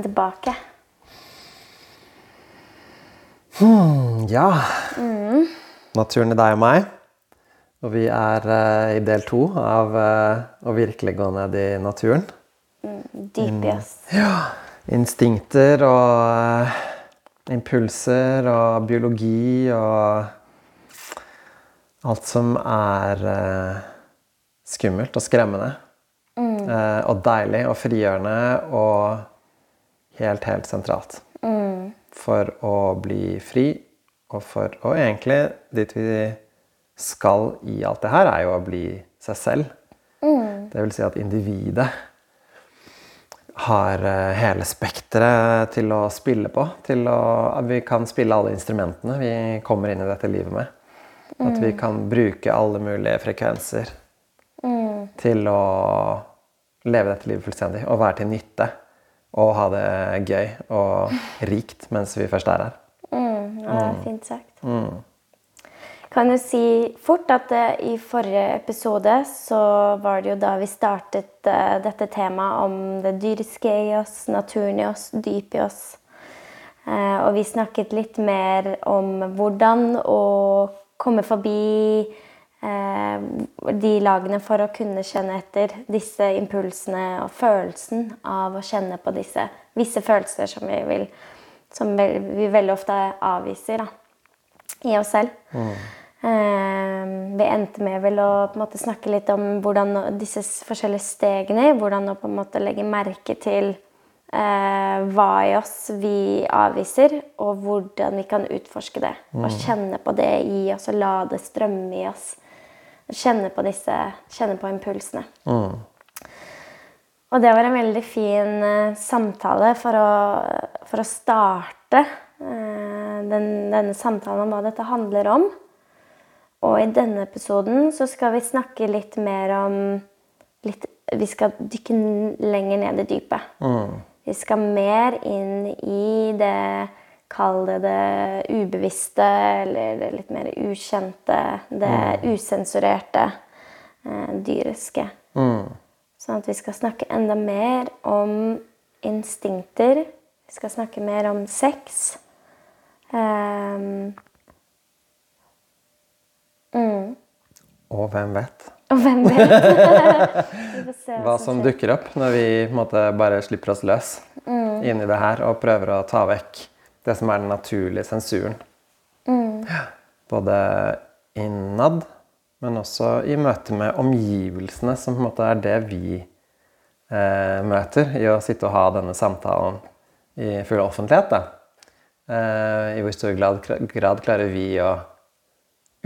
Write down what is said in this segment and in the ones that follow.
velkommen tilbake. Hmm, ja. Naturen i deg og meg. Og vi er uh, i del to av uh, å virkelig gå ned i naturen. Dyp i oss. Ja. Instinkter og uh, impulser og biologi og alt som er skummelt og skremmende. Eh, og deilig og frigjørende og helt, helt sentralt. For å bli fri, og for Og egentlig dit vi skal i alt det her, er jo å bli seg selv. Det vil si at individet har eh, hele spekteret til å spille på. Til å, at vi kan spille alle instrumentene vi kommer inn i dette livet med. At vi kan bruke alle mulige frekvenser til å leve dette livet fullstendig og være til nytte. Og ha det gøy og rikt mens vi først er her. Mm, ja, er fint sagt. Kan jo si fort at eh, i forrige episode så var det jo da vi startet eh, dette temaet om det dyriske i oss, naturen i oss, dypet i oss. Eh, og vi snakket litt mer om hvordan å komme forbi de lagene for å kunne kjenne etter disse impulsene og følelsen av å kjenne på disse visse følelser som vi, vil, som vi veldig ofte avviser da, i oss selv. Eh, vi endte med vel å måte snakke litt om hvordan disse forskjellige stegene, hvordan å på en måte legge merke til eh, hva i oss vi avviser, og hvordan vi kan utforske det. Og kjenne på det i oss, og la det strømme i oss. Kjenne på disse, kjenne på impulsene. Og det var en veldig fin uh, samtale for å, for å starte uh, den, denne samtalen om hva dette handler om. Og i denne episoden så skal vi snakke litt mer om litt, Vi skal dykke lenger ned i dypet. Vi skal mer inn i det Kall det det ubevisste, eller det litt mer ukjente. Det usensurerte, eh, dyriske. Sånn at vi skal snakke enda mer om instinkter. Vi skal snakke mer om sex. Ehm, Og hvem vet og hvem vet? hva som dukker opp når vi måte, bare slipper oss løs inn i det her og prøver å ta vekk det som er den naturlige sensuren. Mm. Både innad, men også i møte med omgivelsene, som på en måte er det vi eh, møter i å sitte og ha denne samtalen i full offentlighet. Da. Eh, I hvor stor grad, grad klarer vi å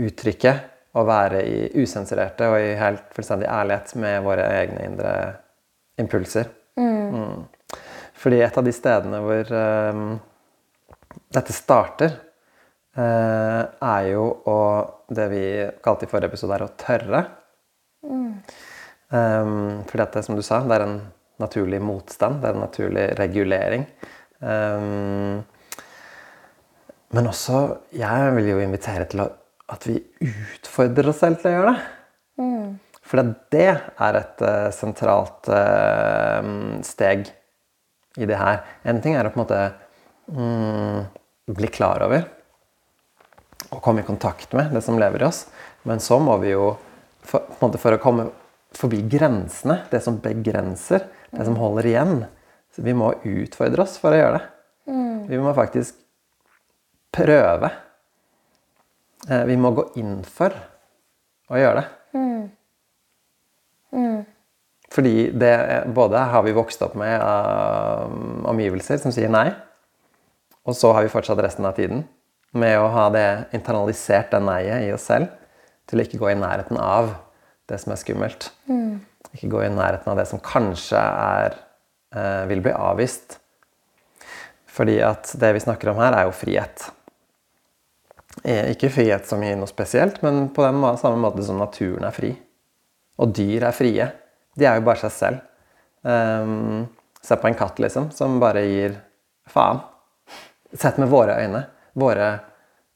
uttrykke og være i usensurerte og i helt fullstendig ærlighet med våre egne indre impulser. Mm. Fordi et av de stedene hvor eh, dette starter, eh, er jo å Det vi kalte i forrige episode, er å tørre. Um, fordi at det, som du sa, det er en naturlig motstand. Det er en naturlig regulering. Um, men også Jeg vil jo invitere til at vi utfordrer oss selv til å gjøre det. For det er et uh, sentralt uh, steg i det her. En ting er å på en måte mm, bli klar over og komme i kontakt med det som lever i oss. Men så må vi jo, for, for å komme forbi grensene, det som begrenser, det som holder igjen så Vi må utfordre oss for å gjøre det. Vi må faktisk prøve. Eh, Vi må gå inn for å gjøre det. Fordi det både har vi vokst opp med av omgivelser som sier nei, og så har vi fortsatt resten av tiden med å ha det internalisert, det neiet i oss selv, til å ikke gå i nærheten av det som er skummelt. Ikke gå i nærheten av det som kanskje er, eh, vil bli avvist. Fordi at det vi snakker om her, er jo frihet. Ikke frihet som i noe spesielt, men på den samme måte som naturen er fri. Og dyr er frie. De er jo bare seg selv. Um, se på en katt, liksom, som bare gir faen. Sett med våre øyne. Våre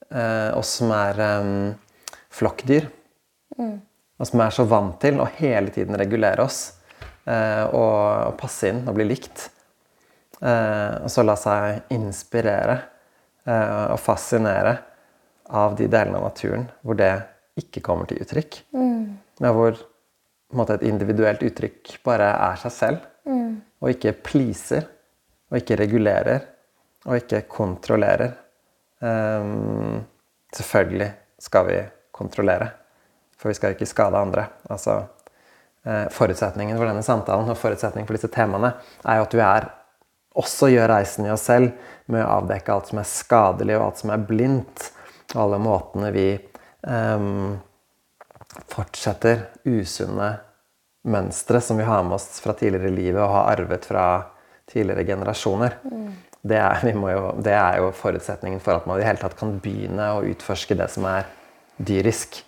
eh, Oss som er eh, flokkdyr. Og som er så vant til å hele tiden regulere oss. eh, og, og passe inn og bli likt. Eh, og så la seg inspirere eh, og fascinere av de delene av naturen hvor det ikke kommer til uttrykk. Men hvor måte, et individuelt uttrykk bare er seg selv. Og ikke pleaser. Og ikke regulerer. Og ikke kontrollerer. Um, selvfølgelig skal vi kontrollere. For vi skal ikke skade andre. Altså, eh, forutsetningen for denne samtalen og forutsetningen for disse temaene er jo at du er også gjør reisen i oss selv med å avdekke alt som er skadelig, og alt som er blindt. Og alle måtene vi um, fortsetter usunne mønstre som vi har med oss fra tidligere i livet og har arvet fra tidligere generasjoner. Mm. Det, er, jo, det, er, jo, forutsetningen for at man i hele tatt kan begynne å utforske det som er dyrisk.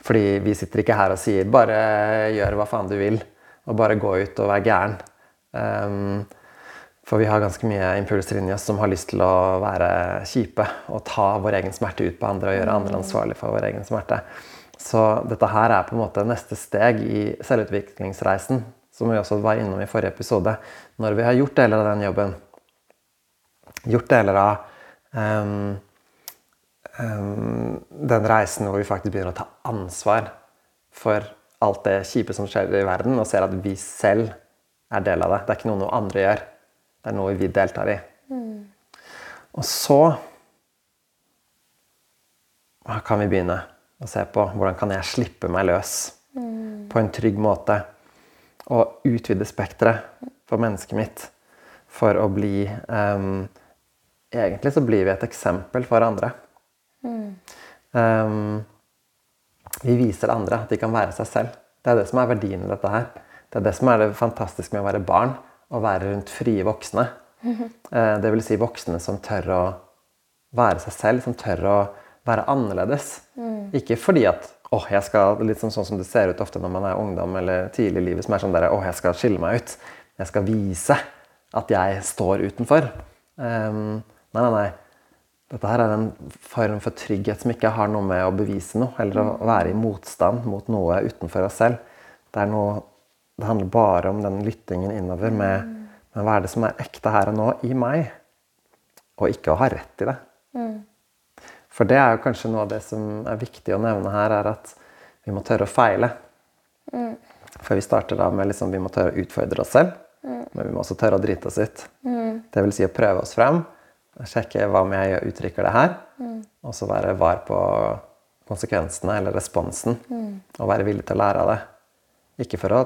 Fordi vi sitter ikke her og sier 'bare gjør hva faen du vil', og bare gå ut og vær gæren. Um, for vi har ganske mye impulser inni oss som har lyst til å være kjipe og ta vår egen smerte ut på andre og gjøre andre ansvarlig for vår egen smerte. Så dette her er på en måte neste steg i selvutviklingsreisen, som vi også var innom i forrige episode. Når vi har gjort deler av den jobben, gjort deler av um, um, den reisen hvor vi faktisk begynner å ta ansvar for alt det kjipe som skjer i verden, og ser at vi selv er del av det. Det er ikke noe noe andre gjør. Det er noe vi deltar i. Mm. Og så kan vi begynne å se på hvordan kan jeg slippe meg løs mm. på en trygg måte. Og utvide spekteret for mennesket mitt for å bli um, Egentlig så blir vi et eksempel for andre. Mm. Um, vi viser andre at de kan være seg selv. Det er det som er verdien i dette her. Det er det som er det fantastiske med å være barn å være rundt frie voksne. Eh, det vil si voksne som tør å være seg selv, som tør å være annerledes. Mm. Ikke fordi at åh, jeg skal, litt sånn, sånn som det ser ut ofte når man er ungdom eller tidlig i livet, som er sånn der, åh, jeg skal skille meg ut. Jeg skal vise at jeg står utenfor. Um, nei, nei, nei. Dette her er en form for trygghet som ikke har noe med å bevise noe, eller å være i motstand mot noe utenfor oss selv. Det er noe det handler bare om den lyttingen innover med, med hva er det som er ekte her og nå i meg, og ikke å ha rett i det. Mm. For det er jo kanskje noe av det som er viktig å nevne her, er at vi må tørre å feile. Mm. For vi starter da med liksom, vi må tørre å utfordre oss selv, mm. men vi må også tørre å drite oss ut. Mm. Det vil si å prøve oss frem, sjekke hva om jeg uttrykker det her, mm. og så være var på konsekvensene eller responsen, mm. og være villig til å lære av det. Ikke for å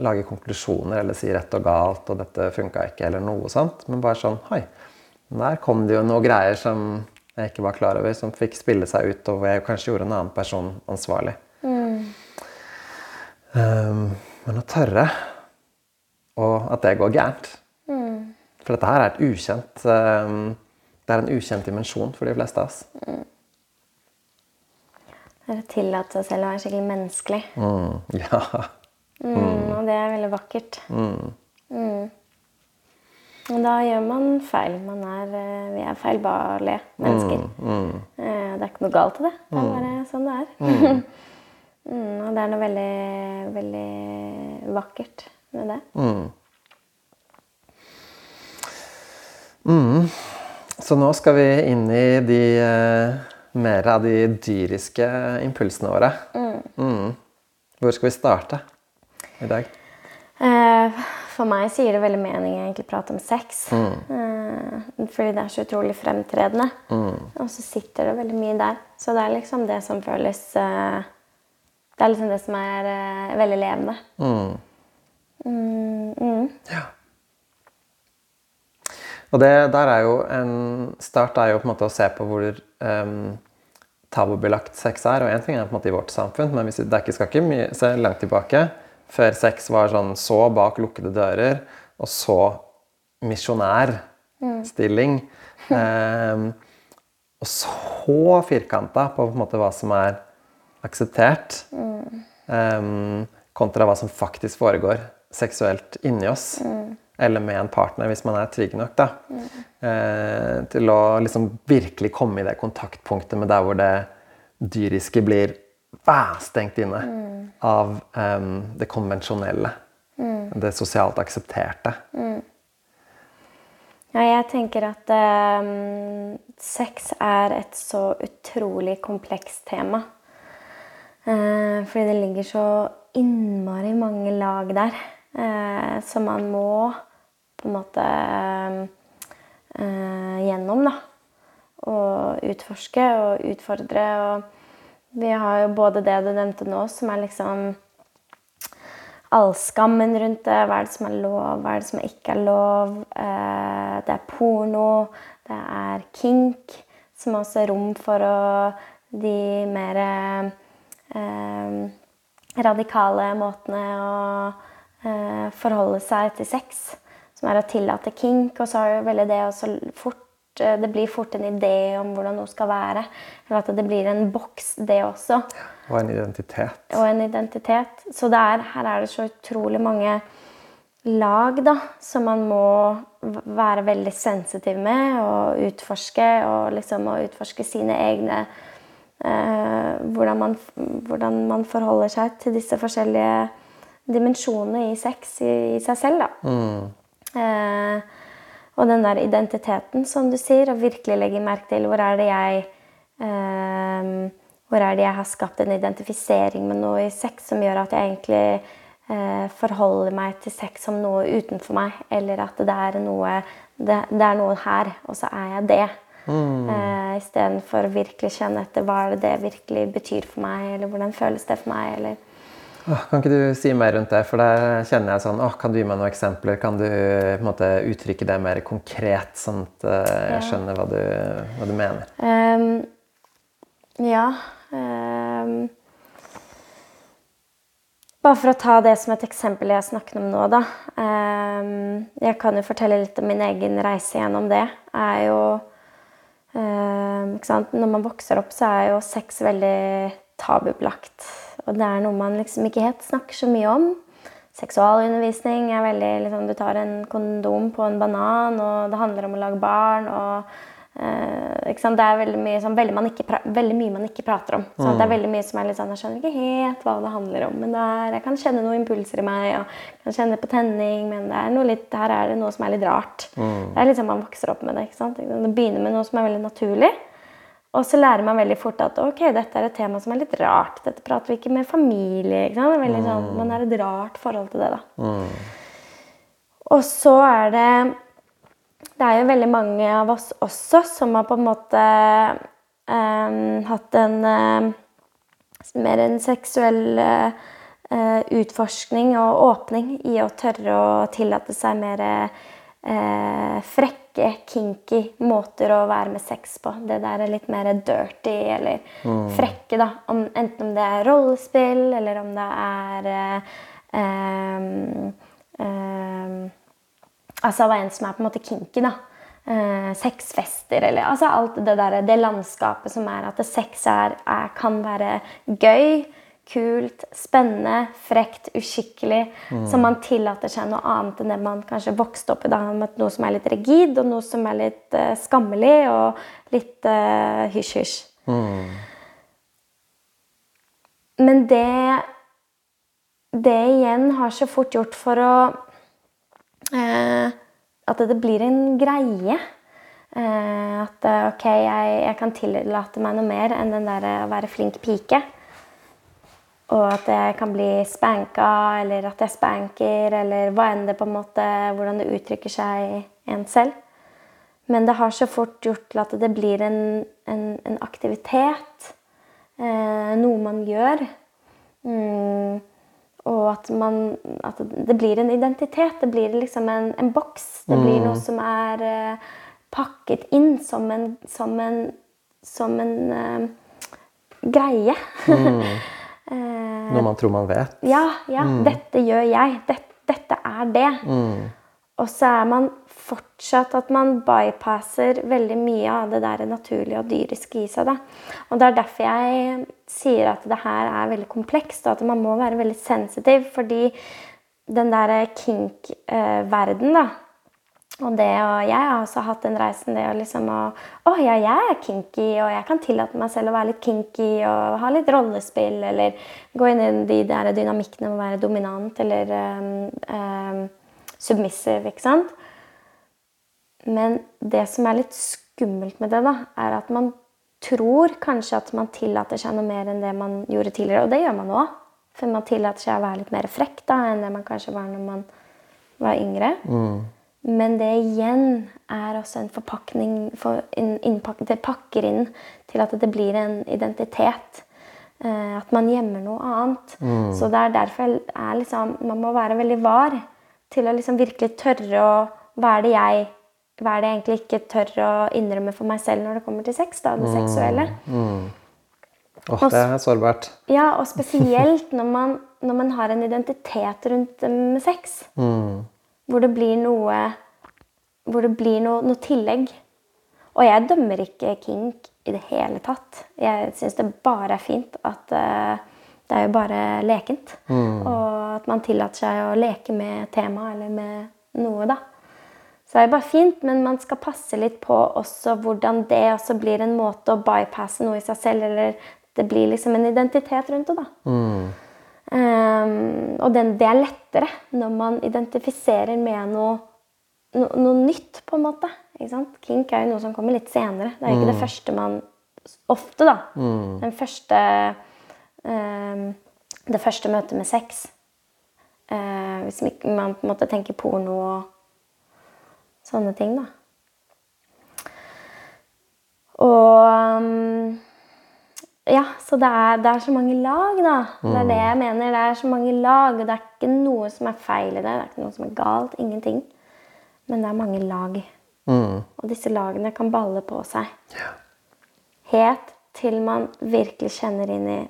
lage konklusjoner eller si rett og galt og 'dette funka ikke' eller noe sånt. Men bare sånn Hei, der kom det jo noe greier som jeg ikke var klar over, som fikk spille seg ut, og hvor jeg kanskje gjorde en annen person ansvarlig. Mm. Um, men å tørre, og at det går gærent. For dette her er et ukjent um, Det er en ukjent dimensjon for de fleste av oss. Mm. Det er å tillate seg selv å være skikkelig menneskelig. Mm, ja. Mm, og det er veldig vakkert. Mm. Mm. Og da gjør man feil. Man er, eh, vi er feilbarlige mennesker. Mm, mm. Eh, det er ikke noe galt i det. Det er mm. bare sånn det er. og det er noe veldig, veldig vakkert med det. Så nå skal vi inn i de uh, mer av de dyriske impulsene våre. Hvor skal vi starte? i dag? Eh, for meg sier det veldig mening egentlig å prate om sex. Mm. Eh, fordi det er så utrolig fremtredende. Mm. Og så sitter det veldig mye der. Så det er liksom det som føles eh, Det er liksom det som er veldig levende. Mm. mm. Mm. Ja. Og det der er jo en start er jo på en måte å se på hvor um, tabubelagt sex er. Og én ting er på en måte i vårt samfunn, men hvis det ikke skal ikke mye, se langt tilbake før sex var sånn så bak lukkede dører, og så misjonærstilling. Mm. Um, og så firkanta på, på en måte hva som er akseptert, mm. um, kontra hva som faktisk foregår seksuelt inni oss. Mm. Eller med en partner, hvis man er trygg nok. da, uh, til å liksom virkelig komme i det kontaktpunktet med der hvor det dyriske blir stengt inne mm. av um, det konvensjonelle. Mm. Det sosialt aksepterte. Mm. Ja, jeg tenker at um, sex er et så utrolig komplekst tema. Uh, fordi det ligger så innmari mange lag der uh, som man må på en måte uh, gjennom, da. Og utforske og utfordre. Og vi har jo både det du nevnte nå, som er liksom all skammen rundt det. Hva er det som er lov, hva er det som ikke er lov? Eh, det er porno, det er kink, som også er rom for å, de mer eh, radikale måtene å eh, forholde seg til sex. Som er å tillate kink. Og så er det veldig det også fort det blir fort en idé om hvordan noe skal være. Eller at det blir en boks, det også. Og en identitet. Og en identitet. Så er, her er det så utrolig mange lag da, som man må være veldig sensitiv med og utforske. Og liksom å utforske sine egne eh, hvordan, man, hvordan, man, forholder seg til disse forskjellige dimensjonene i sex i, i seg selv. da. Mm. Eh, og den der identiteten, som du sier, og virkelig legge merke til hvor er det jeg eh, Hvor er det jeg har skapt en identifisering med noe i sex som gjør at jeg egentlig eh, forholder meg til sex som noe utenfor meg, eller at det er noe, det, det er noe her, og så er jeg det. Mm. Eh, Istedenfor å virkelig kjenne etter hva det, det virkelig betyr for meg, eller hvordan føles det for meg. eller kan ikke du si mer rundt det? For der kjenner jeg sånn åh, Kan du gi meg noen eksempler? Kan du på en måte, uttrykke det mer konkret, sånn at uh, jeg skjønner hva du, hva du mener? Um, ja um, Bare for å ta det som et eksempel jeg snakker om nå, da. Um, jeg kan jo fortelle litt om min egen reise gjennom det. er jo Når man vokser opp, så er jo sex veldig tabubelagt. Og det er noe man liksom ikke helt snakker så mye om. Seksualundervisning er veldig liksom, Du tar en kondom på en banan, og det handler om å lage barn. og eh, Det er veldig mye, sånn, veldig, ikke, veldig mye, man ikke prater om. Mm. Det er veldig mye som er litt sånn Jeg skjønner ikke helt hva det handler om. Men er, jeg kan kjenne noen impulser i meg, og kan kjenne på tenning. Men er litt, her er det noe som er litt rart. Mm. Det er litt sånn man vokser opp med det. ikke sant? Det begynner med noe som er veldig naturlig. Og så lærer man veldig fort at ok, dette er et tema som er litt rart. Dette prater vi ikke med familie. ikke sant? Veldig, sånn. Man har et rart forhold til det. da. Mm. Og så er det Det er jo veldig mange av oss også som har på en måte um, hatt en um, mer en seksuell uh, utforskning og åpning i å tørre å tillate seg mer uh, frekk frekke, kinky måter å være med sex på. Det der er litt mer dirty eller mm. frekke, da. Om, enten om det er rollespill, eller om det er um, um, Altså hva enn som er på en måte kinky, da. Uh, sexfester eller altså alt det der, det landskapet som er at sex er, er, kan være gøy kult, spennende, frekt, uskikkelig. Mm. Så man tillater seg noe annet enn det man kanskje vokste opp i. da, med Noe som er litt rigid, og noe som er litt uh, skammelig og litt uh, hysj-hysj. Mm. Men det Det igjen har så fort gjort for å uh, At det blir en greie. at ok, jeg, jeg, kan tillate meg noe mer enn den der å være flink pike. Og at jeg kan bli spanka, eller at jeg spanker, eller hva enn det på en måte, hvordan det uttrykker seg en selv. Men det har så fort gjort til at det blir en, en, en aktivitet. Eh, noe man gjør. Mm, og at, man, at det blir en identitet. Det blir liksom en, en boks. Det blir noe mm. som er eh, pakket inn som en, som en, som en eh, greie. Mm. Eh, Noe man tror man vet? Ja. ja mm. Dette gjør jeg. Dette, dette er det. Mm. Og så er man fortsatt at man bypasser veldig mye av det der naturlige og dyriske i seg. Da. Og det er derfor jeg sier at det her er veldig komplekst, og at man må være veldig sensitiv. Fordi den der kink-verden, da og det, og jeg har også hatt den reisen det å liksom å Å ja, jeg er kinky, og jeg kan tillate meg selv å være litt kinky og ha litt rollespill, eller gå inn i de der dynamikkene med å være dominant eller um, um, submissive, ikke sant? Men det som er litt skummelt med det, da, er at man tror kanskje at man tillater seg noe mer enn det man gjorde tidligere. Og det gjør man òg. For man tillater seg å være litt mer frekk da, enn det man kanskje var når man var yngre. Mm. Men det igjen er også en forpakning for innpakning, Det pakker inn til at det blir en identitet. Eh, at man gjemmer noe annet. Mm. Så det er derfor er liksom, man må være veldig var til å liksom virkelig tørre å Hva er det jeg hva er det jeg egentlig ikke tør å innrømme for meg selv når det kommer til sex? da, det seksuelle. Mm. Oh, det er sårbart. Ja, og spesielt når man, når man har en identitet rundt med sex. Mm. Hvor det blir noe Hvor det blir noe, noe tillegg. Og jeg dømmer ikke kink i det hele tatt. Jeg syns det bare er fint at uh, det er jo bare lekent. Mm. Og at man tillater seg å leke med temaet eller med noe, da. Så det er bare fint, men man skal passe litt på også hvordan det også blir en måte å bypasse noe i seg selv, eller det blir liksom en identitet rundt det, da. Mm. Um, og den, det er lettere når man identifiserer med noe, no, noe nytt, på en måte. Kink er jo noe som kommer litt senere. Det er jo ikke mm. det første man Ofte, da. Mm. Den første um, Det første møtet med sex. Uh, hvis man på en måte tenker porno og Sånne ting, da. Og um, Ja, så det er, det er, så mange lag, da. Det er det jeg mm. mener. Det er så mange lag, og det er ikke noe som er feil i det. Det er ikke noe som er galt. Ingenting. Men det er mange lag. Mm. Og disse lagene kan balle på seg. Ja. Helt til man virkelig kjenner inn i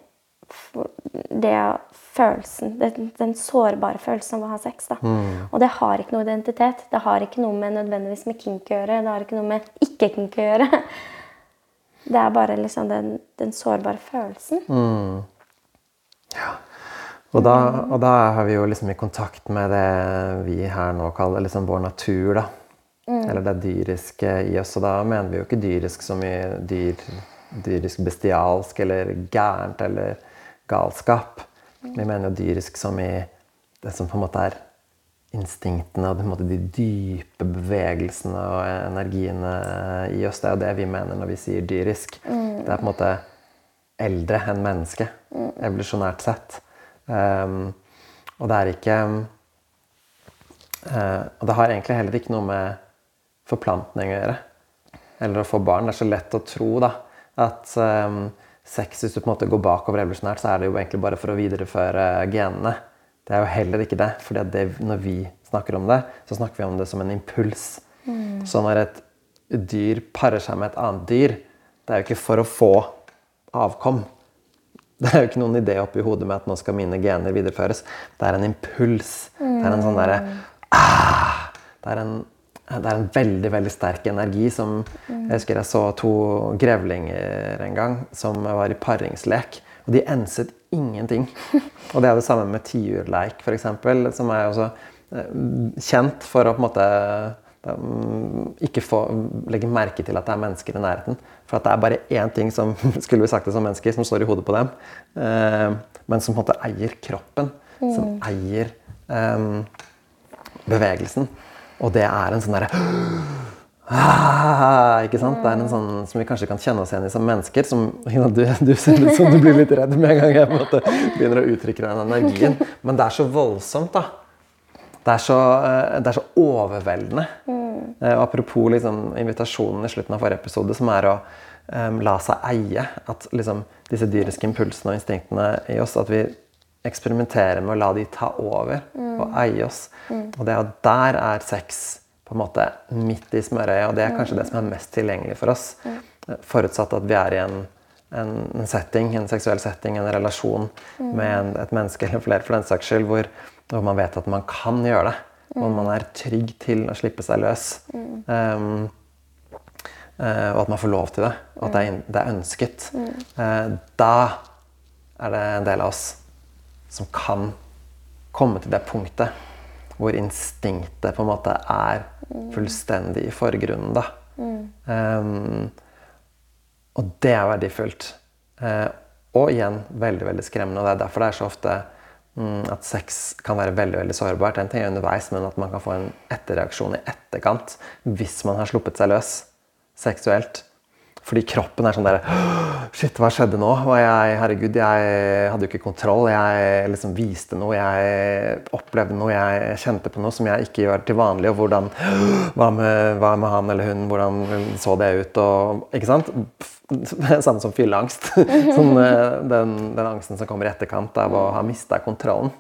det følelsen, den, den, sårbare følelsen av å ha sex. Da. Mm. Og det har ikke noe identitet. Det har ikke noe med nødvendigvis med kink å gjøre. Det har ikke noe med ikke-kink å gjøre. Det er bare liksom den, den sårbare følelsen. Mm. Ja. Og da, og da, er vi jo liksom i kontakt med det vi her nå kaller liksom vår natur. da. Mm. Eller det dyriske i oss. Og da mener vi jo ikke dyrisk som i dyr, dyrisk bestialsk eller gærent eller galskap. Vi mener jo dyrisk som i det som på en måte er instinktene og de dype bevegelsene og energiene i oss. Det er jo det vi mener når vi sier dyrisk. Mm. Det er på en måte eldre enn menneske, mm. evolusjonært sett. Um, og det er ikke uh, Og det har egentlig heller ikke noe med forplantning å gjøre. Eller å få barn. Det er så lett å tro da, at um, sex, hvis du på en måte går bakover evolusjonært, så er det jo egentlig bare for å videreføre genene. Det er jo heller ikke det. For når vi snakker om det, så snakker vi om det som en impuls. Mm. Så når et dyr parer seg med et annet dyr, det er jo ikke for å få avkom. Det er jo ikke noen idé oppi hodet med at nå skal mine gener videreføres. Det er en impuls. Mm. Det er en sånn derre ah, Det en det er en veldig veldig sterk energi som Jeg husker jeg så to grevlinger en gang som var i paringslek. Og de enset ingenting. Og det er det samme med tiurleik, f.eks., som er også eh, kjent for å på en måte mm, ikke få legge merke til at det er mennesker i nærheten. For at det er bare én ting som skulle vi sagt det som mennesker, som står i hodet på dem. Eh, men som på en måte eier kroppen. Som mm. eier bevegelsen. Og det er en sånn derre ah, Ikke sant? Det er en sånn som vi kanskje kan kjenne oss igjen i som mennesker. Som, du, du ser ut som du blir litt redd med en gang jeg måte, begynner å uttrykke den energien. Men det er så voldsomt, da. Det er så, eh, det er så overveldende. Mm. Apropos liksom, invitasjonen i slutten av forrige episode, som er å um, la seg eie. At liksom, disse dyriske impulsene og instinktene i oss At vi eksperimenterer med å la de ta over mm. og eie oss. Mm. Og det at der er sex på en måte midt i smørøyet, og det er kanskje det som er mest tilgjengelig for oss. Forutsatt at vi er i en, en, en setting, en seksuell setting, en relasjon med en, et menneske eller flere for den saks skyld, hvor, hvor, man vet at man kan gjøre det. Hvor man er trygg til å slippe seg løs. Um, og at man får lov til det. Og at det er, det er ønsket. Uh, da er det en del av oss som kan komme til det punktet hvor instinktet på en måte er fullstendig i forgrunnen. da. Mm. Um, og det er verdifullt. Uh, og igjen veldig veldig skremmende. og Det er derfor det er så ofte mm, at sex kan være veldig veldig sårbart. En ting er underveis, men at man kan få en etterreaksjon i etterkant hvis man har sluppet seg løs seksuelt. Fordi kroppen er sånn der Shit, hva skjedde nå? Og jeg, herregud, jeg hadde jo ikke kontroll. Jeg liksom viste noe. Jeg opplevde noe. Jeg kjente på noe som jeg ikke gjør til vanlig. Og hvordan Hva med, hva med han eller hun? Hvordan så det ut? Og, ikke sant? Samme som fylleangst. Sånn, eh, den, den, angsten som kommer i etterkant av å ha mista kontrollen.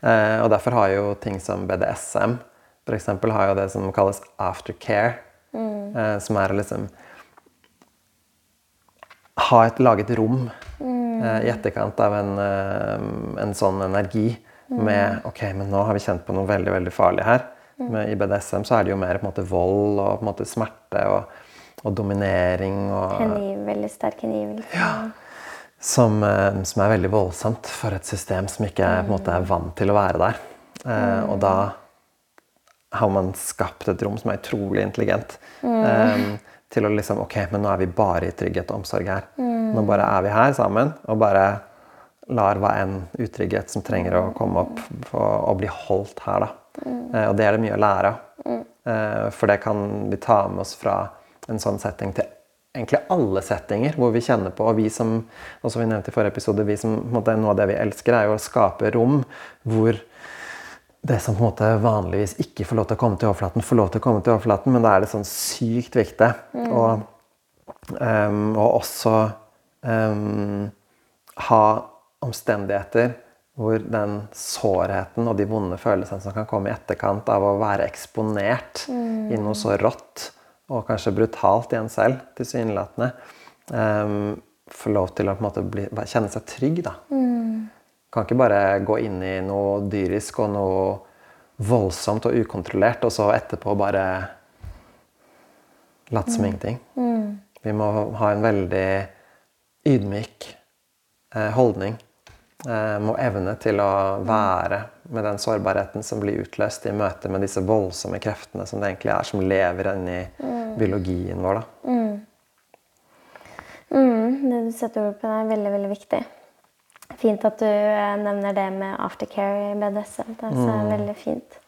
Eh, og derfor har jo ting som BDSM f.eks. har jo det som kalles aftercare Mm. Eh, som er å liksom ha et, laget rom mm. eh, i etterkant av en, eh, en sånn energi mm. med Ok, men nå har vi kjent på noe veldig veldig farlig her. Mm. Med, I BDSM så er det jo mer på en måte vold og på en måte smerte og, og dominering. Og, Heniv, veldig sterk hengivelse. Ja. Som, eh, som, er veldig voldsomt for et system som ikke på en måte, er vant til å være der. Eh, og da har man skapt et rom som er utrolig intelligent. Mm. Um, til å liksom Ok, men nå er vi bare i trygghet og omsorg her. Mm. Nå bare er vi her sammen og bare lar hva enn utrygghet som trenger å komme opp, og bli holdt her, da. Mm. Uh, og det er det mye å lære av. Uh, for det kan vi ta med oss fra en sånn setting til egentlig alle settinger hvor vi kjenner på Og vi som også vi nevnte i forrige episode, vi som, måte, noe av det vi elsker, er jo å skape rom hvor det som på en måte vanligvis ikke får lov til å komme til overflaten, får lov til å komme til overflaten, men da er det sånn sykt viktig. Mm. Og, um, og, også um, ha omstendigheter hvor den sårheten og de vonde følelsene som kan komme i etterkant av å være eksponert mm. i noe så rått og kanskje brutalt i en selv, tilsynelatende, um, får lov til å på en måte bli, kjenne seg trygg. da. Mm. Kan ikke bare gå inn i noe dyrisk og noe voldsomt og ukontrollert, og så etterpå bare late som mm. ingenting. Mm. Vi må ha en veldig ydmyk eh, holdning. Eh, må evne til å være med den sårbarheten som blir utløst i møte med disse voldsomme kreftene som det egentlig er, som lever inni mm. biologien vår. Da. Mm. mm. Det du setter ord på, er veldig, veldig viktig. Fint at du eh, nevner det med aftercare i BDSM. Det er mm. veldig fint.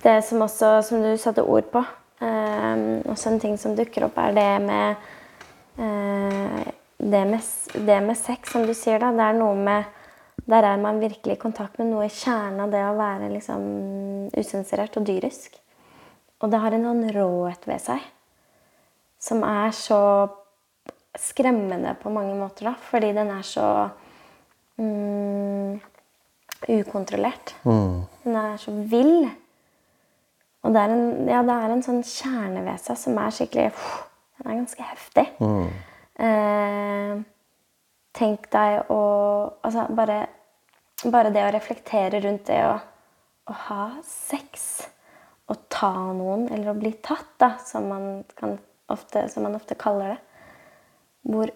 Det som også, som du satte ord på, um, også en ting som dukker opp, er det med, uh, det med det med sex, som du sier. da, det er noe med Der er man virkelig i kontakt med noe i kjernen av det å være liksom usensurert og dyrisk. Og det har en sånn råhet ved seg som er så skremmende på mange måter, da, fordi den er så mm, ukontrollert. Mm. Den er så vill. Og det er en, ja, det er en sånn kjerne ved seg som er skikkelig Den er ganske heftig. Mm. Eh, tenk deg å Altså, bare, bare det å reflektere rundt det å, å ha sex å ta noen, eller å bli tatt, da, som man, ofte, som man ofte kaller det. Hvor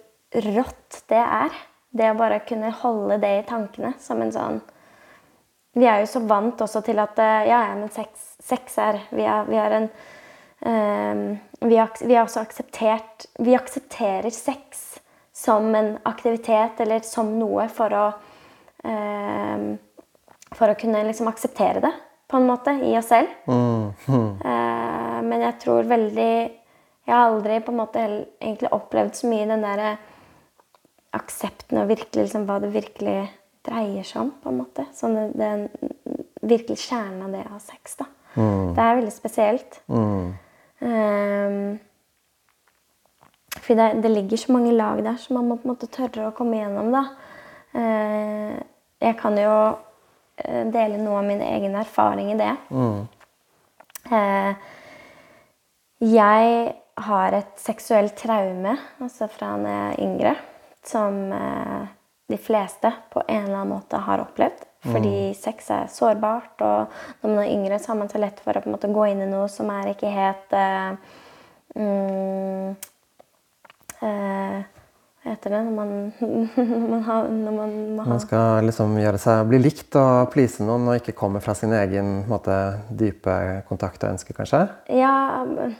rått det er. Det å bare kunne holde det i tankene som en sånn Vi er jo så vant også til at eh, Ja, ja, men sex, sex er vi, er vi har en um, vi, har, vi har også akseptert Vi aksepterer sex som en aktivitet eller som noe for å um, For å kunne liksom akseptere det, på en måte, i oss selv. Mm. Mm. Uh, men jeg tror veldig Jeg har aldri på en måte egentlig opplevd så mye den derre aksepten og virkelig liksom, hva det virkelig dreier seg om. på en måte. Sånn det, det virkelig kjernen av det å ha sex. da. Mm. Det er veldig spesielt. Mm. Um, for det, det, ligger så mange lag der som man må på en måte tørre å komme gjennom. da. Uh, jeg kan jo uh, dele noe av min egen erfaring i det. Mm. Uh, jeg har et seksuelt traume altså fra da jeg er yngre som eh, de fleste på en eller annen måte har opplevd. Fordi mm. sex er sårbart, og når man er yngre, så har man så lett for å måte, gå inn i noe som er ikke helt uh, mm, uh, heter det når man, når man, har, når man, man, man skal liksom gjøre seg bli likt og please noen og ikke komme fra sin egen måte, dype kontakt og ønske, kanskje? Ja å,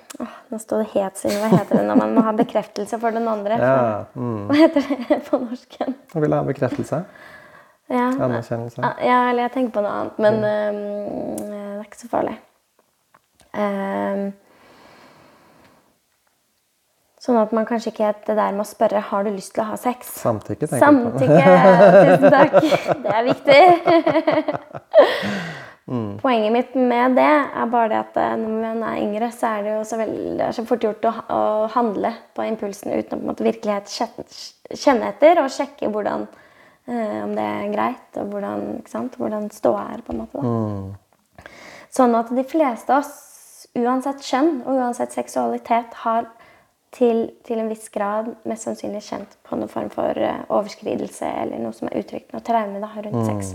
Nå står det helt stille. Hva heter det når man må ha bekreftelse for den andre? Ja, mm. Hva heter det på norsk? Man vil ha bekreftelse. Ja, Anerkjennelse. ja, eller jeg tenker på noe annet, men øhm, det er ikke så farlig. Ehm, sånn at man kanskje ikke det der med å spørre har du lyst til å ha sex. Samtykke, tenker jeg på. Samtykke. Tusen takk. Det er viktig. Poenget mitt med det er bare det at eh, når man er yngre, så er det jo så, veldig, det er så fort gjort å, å handle på impulsen uten å på en måte virkelighet kjenne, etter og sjekke hvordan, eh, om det er greit, og hvordan, ikke sant? hvordan ståa er. på en måte. Da. Sånn at de fleste av oss, uansett kjønn og uansett seksualitet, har til, til en viss grad mest sannsynlig kjent på noen form for eh, overskridelse eller noe som er uttrykt noe traume da, rundt sex.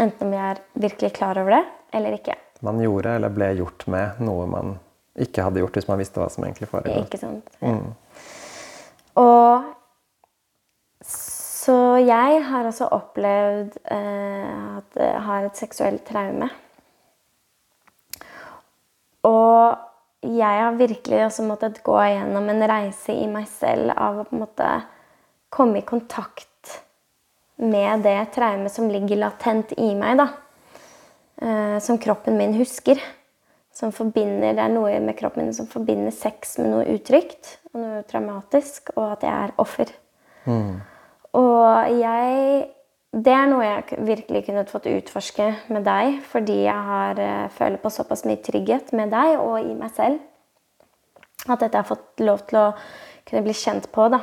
Enten om vi er virkelig klar over det eller ikke. Man gjorde eller ble gjort med noe man ikke hadde gjort hvis man visste hva som egentlig foregår. Ikke sant? Og så jeg har også opplevd eh, at jeg har et seksuelt traume. Og jeg har virkelig også måttet gå gjennom en reise i meg selv av å på en måte komme i kontakt med det traumet som ligger latent i meg, da. Eh, som kroppen min husker. Som forbinder, det er noe med kroppen min som forbinder sex med noe utrygt og noe traumatisk, og at jeg er offer. Og jeg Det er noe jeg virkelig kunne fått utforske med deg, fordi jeg har, eh, føler på såpass mye trygghet med deg og i meg selv. At dette har fått lov til å kunne bli kjent på, da.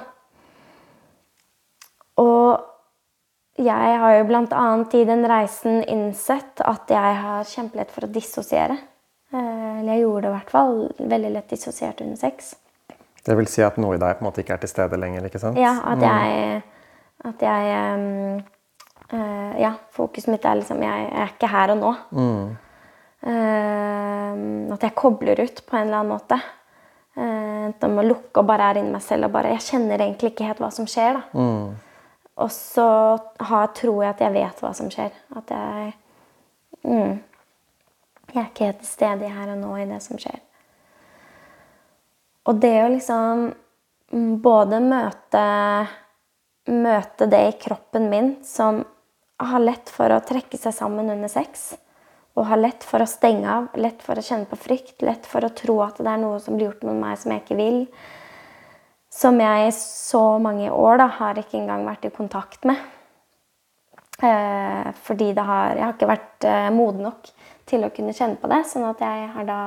Og jeg har jo bl.a. i den reisen innsett at jeg har kjempelett for å dissosiere. Eh, Eller jeg gjorde det i hvert fall veldig lett dissosiert under sex. Det vil si at noe i deg på en måte ikke er til stede lenger, ikke sant? Ja, at jeg At jeg Ja, fokuset mitt er liksom Jeg er ikke her og nå. Eh, at jeg kobler ut på en eller annen måte. Eh, Enten om å lukke og bare er inni meg selv og bare Jeg kjenner egentlig ikke helt hva som skjer, da. Og så har, tror jeg at jeg vet hva som skjer. At jeg mm, Jeg er ikke helt til stede her og nå i det som skjer. Og det å liksom mm, både møte Møte det i kroppen min som har lett for å trekke seg sammen under sex. Og har lett for å stenge av, lett for å kjenne på frykt, lett for å tro at det er noe som blir gjort med meg som jeg ikke vil. Som jeg i så mange år da, har ikke engang vært i kontakt med. Eh, fordi det har, jeg har ikke vært eh, moden nok til å kunne kjenne på det. Sånn at jeg har da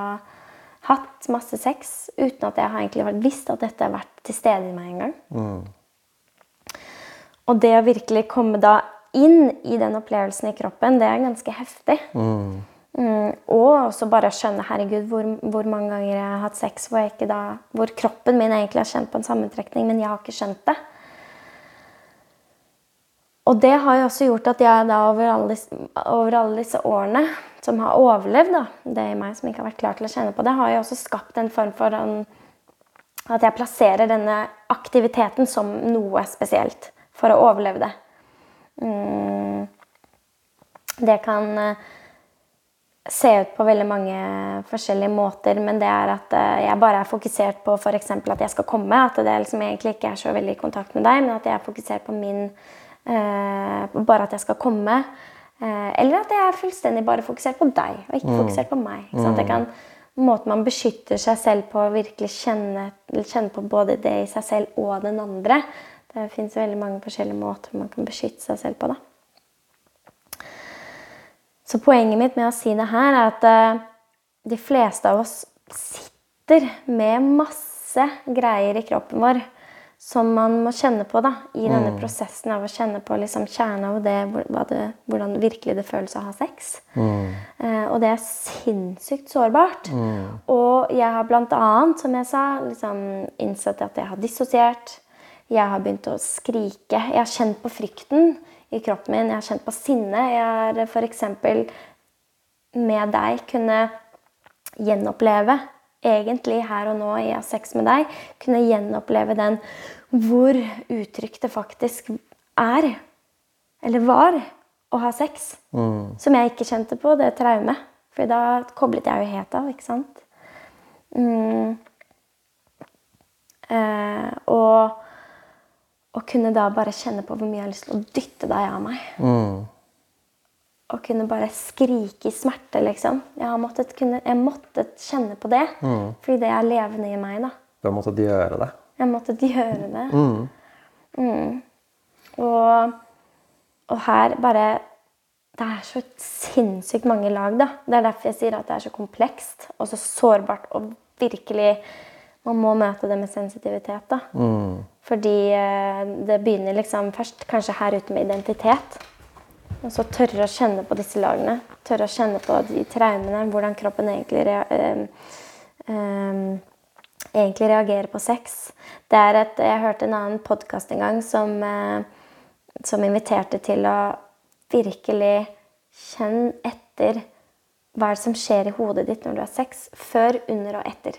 hatt masse sex uten at jeg har egentlig visst at dette har vært til stede i meg engang. Og det å virkelig komme da inn i den opplevelsen i kroppen, det er ganske heftig. Mm, og også bare skjønne herregud, hvor, hvor mange ganger jeg har hatt sex hvor, jeg ikke da, hvor kroppen min egentlig har kjent på en sammentrekning, men jeg har ikke skjønt det. Og det har jo også gjort at jeg da over alle, disse- over alle disse årene som har overlevd, da, det i meg som ikke har vært klar til å kjenne på det, har jo også skapt en form for en, at jeg plasserer denne aktiviteten som noe spesielt for å overleve det. Mm, det kan eh, se ut på veldig mange forskjellige måter, men det er at eh, jeg bare er fokusert på f.eks. at jeg skal komme. At det liksom egentlig ikke er så veldig i kontakt med deg, men at jeg er fokusert på min eh, Bare at jeg skal komme. Eh, eller at jeg er fullstendig bare fokusert på deg, og ikke fokusert på meg. Ikke? Jeg kan, måten man beskytter seg selv på, virkelig kjenne, kjenne på både det i seg selv og den andre. Det fins veldig mange forskjellige måter man kan beskytte seg selv på. da. Så poenget mitt med å si det her er at eh, de fleste av oss sitter med masse greier i kroppen vår som man må kjenne på da, i denne prosessen av å kjenne på liksom kjernen av det, det, hvordan virkelig det føles å ha sex. Eh, og det er sinnssykt sårbart. Og jeg har blant annet, som jeg sa, liksom innsett at jeg har dissosiert. Jeg har begynt å skrike. Jeg har kjent på frykten i kroppen min. Jeg har kjent på sinne. Jeg har f.eks. med deg kunne gjenoppleve, egentlig her og nå i å ha sex med deg, kunne gjenoppleve den hvor utrygt det faktisk er, eller var, å ha sex. Som jeg ikke kjente på, det traumet. For da koblet jeg jo helt av, ikke sant? Mm. Eh, og å kunne da bare kjenne på hvor mye jeg har lyst til å dytte deg av meg. Og kunne bare skrike i smerte, liksom. Jeg, har måttet, kunne, jeg måtte kjenne på det. Fordi det er levende i meg. da. Du har måttet gjøre det. Jeg måtte gjøre det. Mm. Og, og her bare Det er så sinnssykt mange lag, da. Det er derfor jeg sier at det er så komplekst og så sårbart og virkelig Man må møte det med sensitivitet, da. Fordi eh, det begynner liksom først kanskje her ute med identitet. Og så tørre å kjenne på disse lagene. Tørre å kjenne på de traumene. Hvordan kroppen egentlig rea um, egentlig reagerer på sex. Det er et, jeg hørte en annen podkast en gang som, eh, som inviterte til å virkelig kjenne etter hva som skjer i hodet ditt når du har sex, før, under og etter.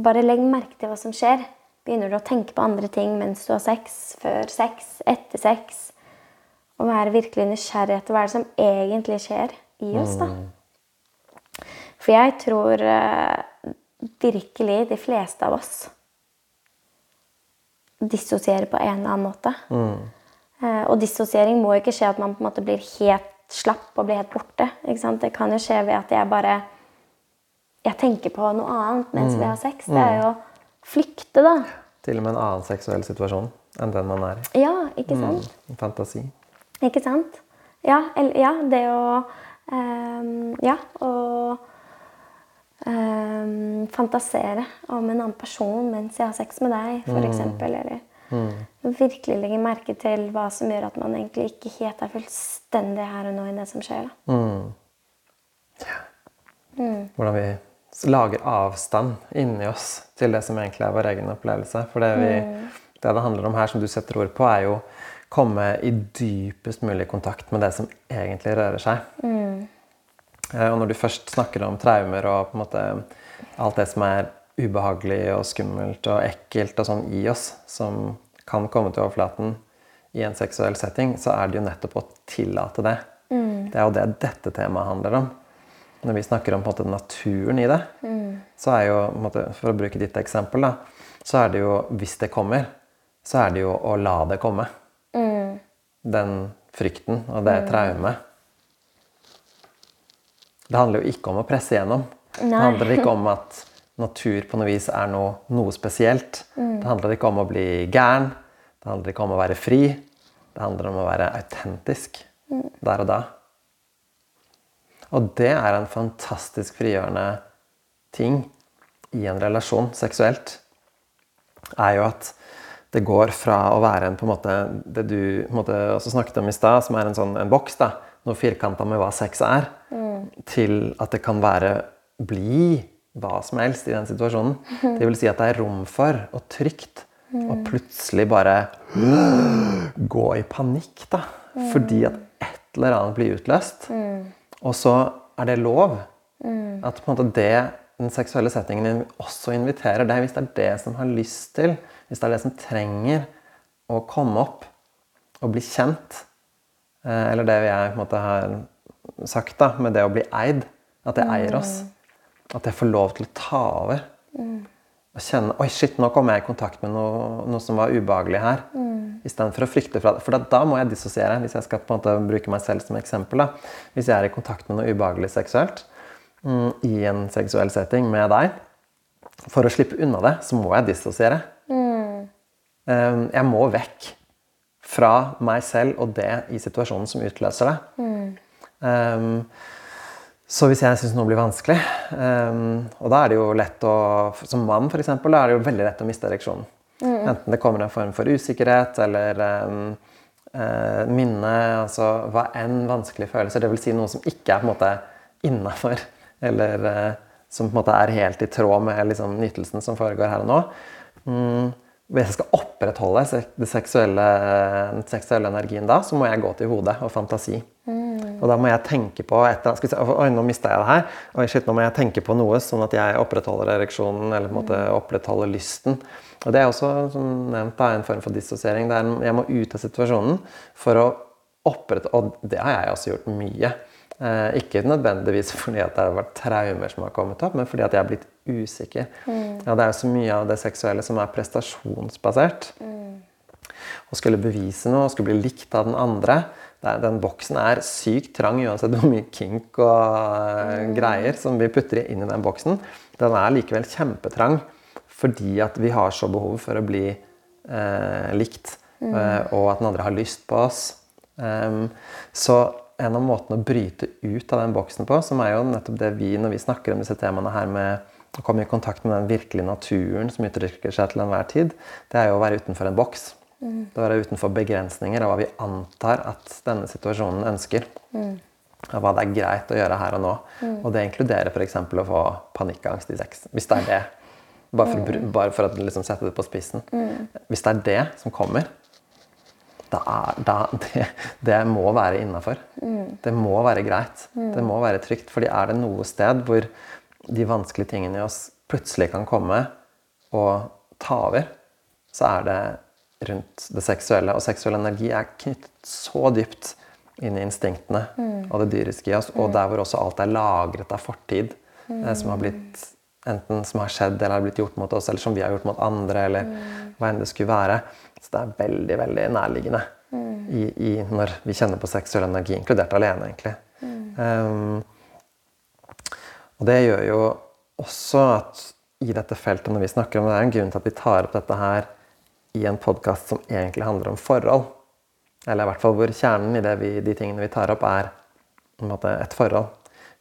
Bare legg merke til hva som skjer. Begynner du å tenke på andre ting mens du har sex, før sex, etter sex? Og være virkelig nysgjerrig etter hva er det som egentlig skjer i oss, da. For jeg tror eh, virkelig de fleste av oss dissosierer på en eller annen måte. Eh, og dissosiering må ikke skje at man på en måte blir helt slapp og blir helt borte. Det kan jo skje ved at jeg bare jeg tenker på noe annet mens vi har sex. Det er jo å flykte, da. Til og med en annen seksuell situasjon enn den man er i. Ja, ikke sant? En fantasi. Ikke sant? Ja, eller, ja det å um, Ja, å um, fantasere om en annen person mens jeg har sex med deg, f.eks. Eller virkelig legge merke til hva som gjør at man egentlig ikke helt er fullstendig her og nå i det som skjer. Da. Hvordan vi lager avstand inni oss til det som egentlig er vår egen opplevelse. For det, vi, det det handler om her, som du setter ord på, er jo komme i dypest mulig kontakt med det som egentlig rører seg. Mm. Og når du først snakker om traumer og på en måte alt det som er ubehagelig og skummelt og ekkelt og sånn i oss, som kan komme til overflaten i en seksuell setting, så er det jo nettopp å tillate det. Det er jo det dette temaet handler om. Når vi snakker om måte, naturen i det, så er jo måte, For å bruke ditt eksempel, da, så er det jo hvis det kommer, så er det jo å la det komme. Den frykten og det traumet. Det handler jo ikke om å presse gjennom. Det handler ikke om at natur på noe vis er noe, noe spesielt. Det handler ikke om å bli gæren. Det handler ikke om å være fri. Det handler om å være autentisk der og da. Og det er en fantastisk frigjørende ting i en relasjon seksuelt. Er jo at det går fra å være en, på en måte, det du på en måte, også snakket om i stad, som er en, sånn, en boks, da, noe firkanta med hva sex er, til at det kan være bli hva som helst i den situasjonen. Det vil si at det er rom for og trygt å plutselig bare gå i panikk, da. Fordi at et eller annet blir utløst. Og så er det lov. At på en måte det den seksuelle settingen også inviterer deg, hvis det er det som har lyst til, hvis det er det som trenger å komme opp og bli kjent, eh, eller det jeg på en måte har sagt da, med det å bli eid, at det eier oss, at jeg får lov til å ta over. Og kjenne Oi, shit, nå kom jeg i kontakt med noe, noe som var ubehagelig her. Istedenfor å frykte fra det. For da, da må jeg dissosiere, hvis jeg skal på en måte bruke meg selv som eksempel. da. Hvis jeg er i kontakt med noe ubehagelig seksuelt mm, i en seksuell setting med deg, for å slippe unna det, så må jeg dissosiere. Eh, jeg må vekk fra meg selv og det i situasjonen som utløser det. Um, så hvis jeg syns noe blir vanskelig um, Og da er det jo lett å Som mann, da er det jo veldig lett å miste ereksjonen. Enten det kommer en form for usikkerhet eller um, uh, minne, altså hva enn vanskelige følelser. Dvs. Si noe som ikke er på en måte innafor, eller uh, som på en måte er helt i tråd med liksom, nytelsen som foregår her og nå. Mm, hvis jeg skal opprettholde se- seksuelle, den seksuelle energien da, så må jeg gå til hodet og fantasi. Og da må jeg tenke på etter, skal vi se, Oi, nå mista jeg det her. Oi, shit, nå må jeg tenke på noe, sånn at jeg opprettholder ereksjonen eller på en måte opprettholder lysten. Og Det er også som nevnt da, en form for dissosiering. Er jeg må ut av situasjonen for å opprette Og det har jeg også gjort mye. Eh, ikke nødvendigvis fordi at det har vært traumer som har kommet opp, men fordi at jeg har blitt usikker. Ja, det er jo så mye av det seksuelle som er prestasjonsbasert. Å skulle bevise noe å skulle bli likt av den andre. Den boksen er sykt trang uansett hvor mye kink og mm. greier som vi putter inn i den boksen. Den er likevel kjempetrang fordi at vi har så behov for å bli eh, likt. Mm. Og at den andre har lyst på oss. Um, så en av måtene å bryte ut av den boksen på, som er jo nettopp det vi når vi snakker om disse temaene her med å komme i kontakt med den virkelige naturen som uttrykker seg til enhver tid, det er jo å være utenfor en boks. Mm. Det å være utenfor begrensninger av hva vi antar at denne situasjonen ønsker. Mm. Av hva det er greit å gjøre her og nå. Mm. Og det inkluderer f.eks. å få panikkangst i sex. Hvis det er det. Bare for, mm. bare for å liksom sette det på spissen. Mm. Hvis det er det som kommer, da er, da, det, det, må være innafor. Mm. Det må være greit. Det må være trygt. fordi er det noe sted hvor de vanskelige tingene i oss plutselig kan komme og ta over, så er det rundt det seksuelle. Og seksuell energi er knyttet så dypt inn i instinktene mm. og det dyriske i oss. Og mm. der hvor også alt er lagret av fortid. Mm. som har blitt enten som har skjedd eller har blitt gjort mot oss, eller som vi har gjort mot andre, eller mm. hva enn det skulle være. Så det er veldig veldig nærliggende mm. i, i, når vi kjenner på seksuell energi, inkludert alene, egentlig. Um, og det gjør jo også at i dette feltet, når vi snakker om det, er en grunn til at vi tar opp dette her i en podkast som egentlig handler om forhold. Eller i hvert fall hvor kjernen i vi, de tingene vi tar opp, er måte, et forhold.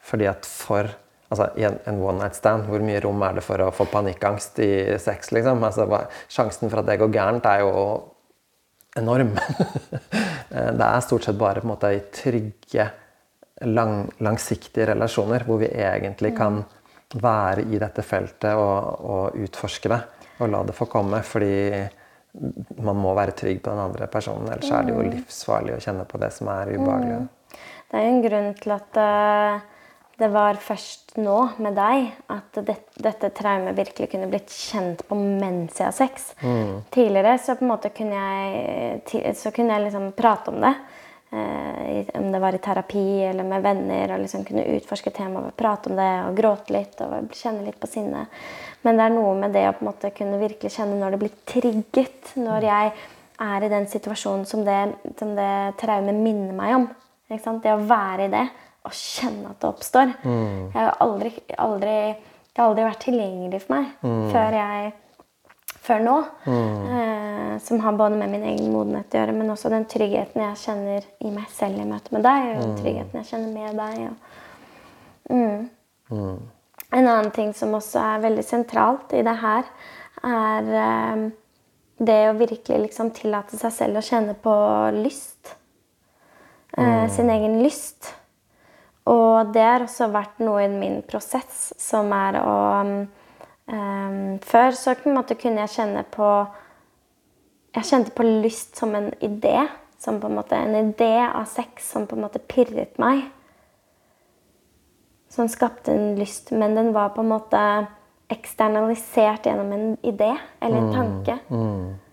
Fordi at for altså, I en, en one night stand, hvor mye rom er det for å få panikkangst i sex? liksom? Altså, sjansen for at det går gærent, er jo enorm. det er stort sett bare på en måte i trygge lang, langsiktige relasjoner, hvor vi egentlig kan være i dette feltet og, og, utforske det. Og la det få komme. Fordi man må være trygg på den andre personen. Ellers er det jo mm. livsfarlig å kjenne på det som er ubehagelig. Mm. Det er jo en grunn til at uh, det var først nå med deg at det, dette traumet virkelig kunne blitt kjent på mens jeg har sex. Mm. Tidligere så på en måte kunne jeg, så kunne jeg liksom prate om det. Eh, om det var i terapi eller med venner, og liksom kunne utforske temaet, prate om det og gråte litt og kjenne litt på sinnet. Men det er noe med det å på en måte kunne virkelig kjenne når det blir trigget. Når jeg er i den situasjonen som det, som det traumet minner meg om. Det å være i det og kjenne at det oppstår. Mm. Jeg har aldri, aldri, det har aldri vært tilgjengelig for meg mm. før jeg før nå. Mm. Eh, som har både med min egen modenhet å gjøre, men også den tryggheten jeg kjenner i meg selv i møte med deg. Og den mm. tryggheten jeg kjenner med deg. Og, mm. mm. En annen ting som også er veldig sentralt i det her, er eh, det å virkelig liksom tillate seg selv å kjenne på lyst. Eh, sin egen lyst. Og det har også vært noe i min prosess som er å Um, før så kunne jeg kjenne på Jeg kjente på lyst som en idé. Som på en måte en idé av sex som på en måte pirret meg. Som skapte en lyst, men den var på en måte eksternalisert gjennom en idé eller en mm, tanke. Mm, mm.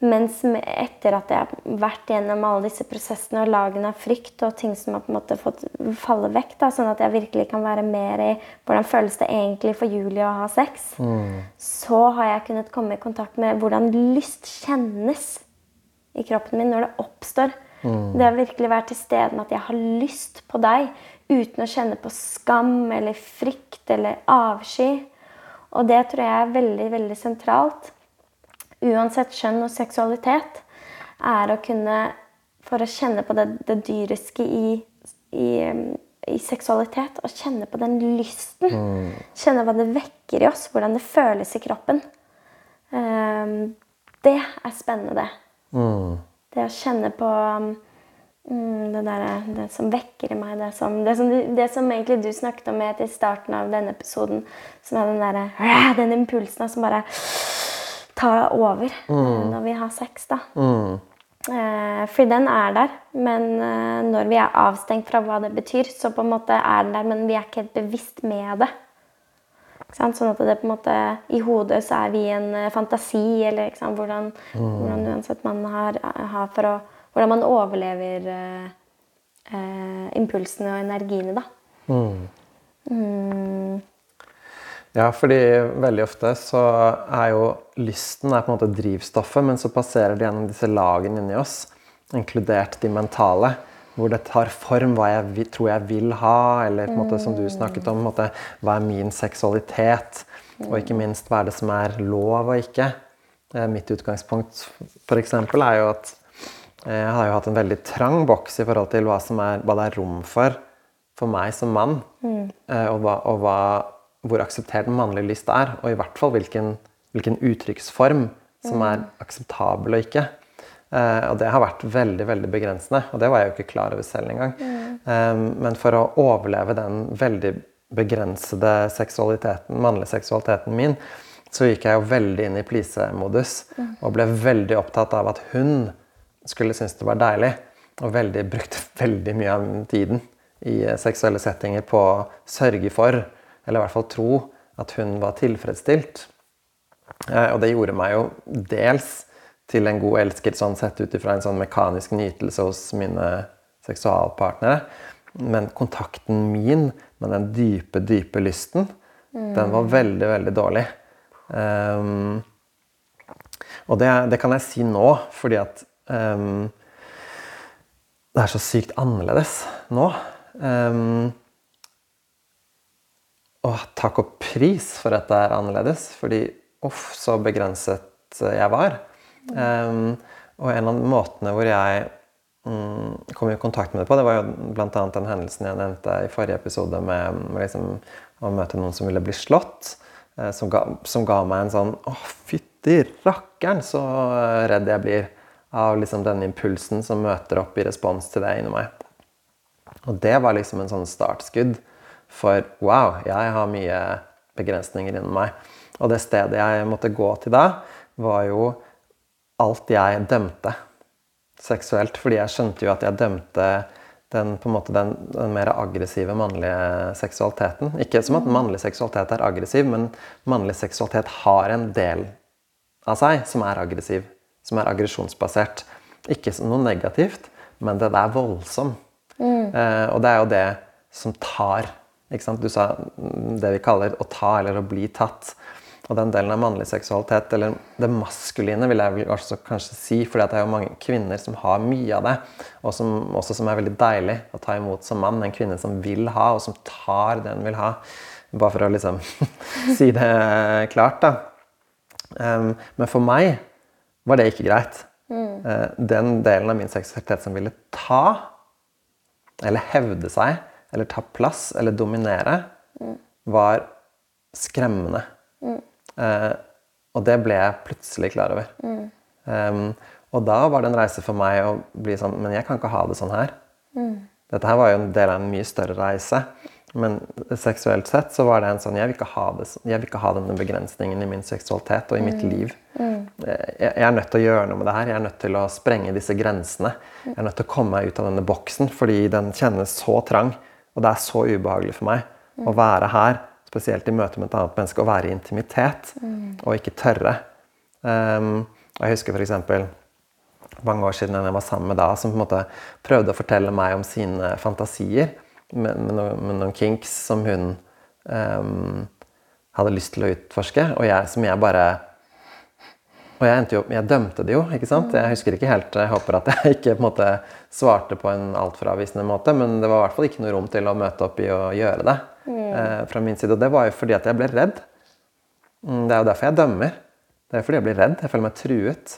Mens etter at jeg har vært gjennom alle disse prosessene og lagene av frykt og ting som har på en måte fått falle vekk, da, sånn at jeg virkelig kan være mer i hvordan føles det egentlig for Julie å ha sex, mm. så har jeg kunnet komme i kontakt med hvordan lyst kjennes i kroppen min når det oppstår. Mm. Det har virkelig vært til stede med at jeg har lyst på deg uten å kjenne på skam eller frykt eller avsky. Og det tror jeg er veldig, veldig sentralt uansett kjønn og seksualitet, er å kunne For å kjenne på det, det dyriske i, i, i, seksualitet og kjenne på den lysten. Mm. Kjenne hva det vekker i oss, hvordan det føles i kroppen. Um, det er spennende, det. Mm. Det å kjenne på mm, det, der, det som vekker i meg. Det som, det som, det som egentlig du snakket om i starten av denne episoden. Som er den derre Den impulsen som bare ta over mm. når vi har sex. da. Mm. Eh, for den er der, men eh, når vi er avstengt fra hva det betyr, så på en måte er den der, men vi er ikke helt bevisst med det. Sånn at det på en måte I hodet så er vi en eh, fantasi, eller hvordan, mm. hvordan, uansett man har, har, for å Hvordan man overlever eh, eh impulsene og energiene, da. Mm. Mm. Ja, fordi veldig ofte så er jo lysten er på en måte drivstoffet, men så passerer det gjennom disse lagene inni oss, inkludert de mentale, hvor det tar form hva jeg vil, tror jeg vil ha, eller på en måte som du snakket om, måte, hva er min seksualitet, og ikke minst hva er det som er lov og ikke. Eh, mitt utgangspunkt f.eks. er jo at eh, jeg har jo hatt en veldig trang boks i forhold til hva, er, hva det er rom for for meg som mann, mm. og, hva, og hva hvor akseptert mannlig lyst er, og i hvert fall hvilken, hvilken uttrykksform som er akseptabel og ikke. Uh, og det har vært veldig veldig begrensende, og det var jeg jo ikke klar over selv engang. Mm. Um, men for å overleve den veldig begrensede seksualiteten, mannlige seksualiteten min, så gikk jeg jo veldig inn i please-modus mm. og ble veldig opptatt av at hun skulle synes det var deilig. Og veldig, brukte veldig mye av tiden i seksuelle settinger på å sørge for eller i hvert fall tro at hun var tilfredsstilt. Eh, og det gjorde meg jo dels til en god elsker sånn sett ut ifra en sånn mekanisk nytelse hos mine seksualpartnere. Men kontakten min med den dype, dype lysten, mm. den var veldig, veldig dårlig. Um, og det, det, kan jeg si nå, fordi at um, det er så sykt annerledes nå. Um, og takk og pris for at det er annerledes, fordi uff, så begrenset jeg var. Um, og en av måtene hvor jeg um, kom i kontakt med det på, det var jo bl.a. den hendelsen jeg nevnte i forrige episode med, med liksom, å møte noen som ville bli slått. Uh, som, ga, som, ga, meg en sånn Å, fytti rakkeren, så redd jeg blir av liksom denne impulsen som møter opp i respons til det inni meg. Og det var liksom en sånn startskudd for wow, jeg har mye begrensninger innen meg. Og det stedet jeg måtte gå til da, var jo alt jeg dømte seksuelt. Fordi jeg skjønte jo at jeg dømte den, på en måte den, den mer aggressive mannlige seksualiteten. Ikke som at mannlig seksualitet er aggressiv, men mannlig seksualitet har en del av seg som er aggressiv. Som er aggresjonsbasert. Ikke noe negativt, men det er voldsom. Mm. Eh, og det er jo det som tar du sa det vi kaller å ta eller å bli tatt. Og den delen av mannlig seksualitet, eller det maskuline, vil jeg også kanskje si, fordi det er jo mange kvinner som har mye av det, og som, også som er veldig deilig å ta imot som mann. En kvinne som vil ha, og som tar det hun vil ha. Bare for å liksom si det klart, da. Um, men for meg var det ikke greit. Mm. Uh, den delen av min seksualitet som ville ta, eller hevde seg, eller ta plass eller dominere, mm. var skremmende. Mm. Eh, og det ble jeg plutselig klar over. Mm. Um, og da var det en reise for meg å bli sånn Men jeg kan ikke ha det sånn her. Dette her var jo en del av en mye større reise. Men seksuelt sett så var det en sånn Jeg vil ikke ha, det, jeg vil ikke ha denne begrensningen i min seksualitet og i mitt liv. Eh, jeg, jeg er nødt til å gjøre noe med det her. Jeg er nødt til å sprenge disse grensene. Jeg er nødt til å komme meg ut av denne boksen fordi den kjennes så trang. Og det er så ubehagelig for meg mm. å være her, spesielt i møte med et annet menneske, å være i intimitet mm. og ikke tørre. Um, og jeg husker f.eks. mange år siden jeg var sammen med da, som på en måte prøvde å fortelle meg om sine fantasier med, med, med noen, kinks som hun um, hadde lyst til å utforske, og jeg, som jeg bare og jeg, jo, jeg, dømte det jo. ikke sant? Jeg husker ikke helt, jeg håper at jeg ikke på en måte svarte på en altfor avvisende måte, men det var i hvert fall ikke noe rom til å møte opp i å gjøre det. Mm. Eh, fra min side. Og det var jo fordi at jeg ble redd. Mm, det er jo derfor jeg dømmer. Det er fordi jeg blir redd. Jeg føler meg truet.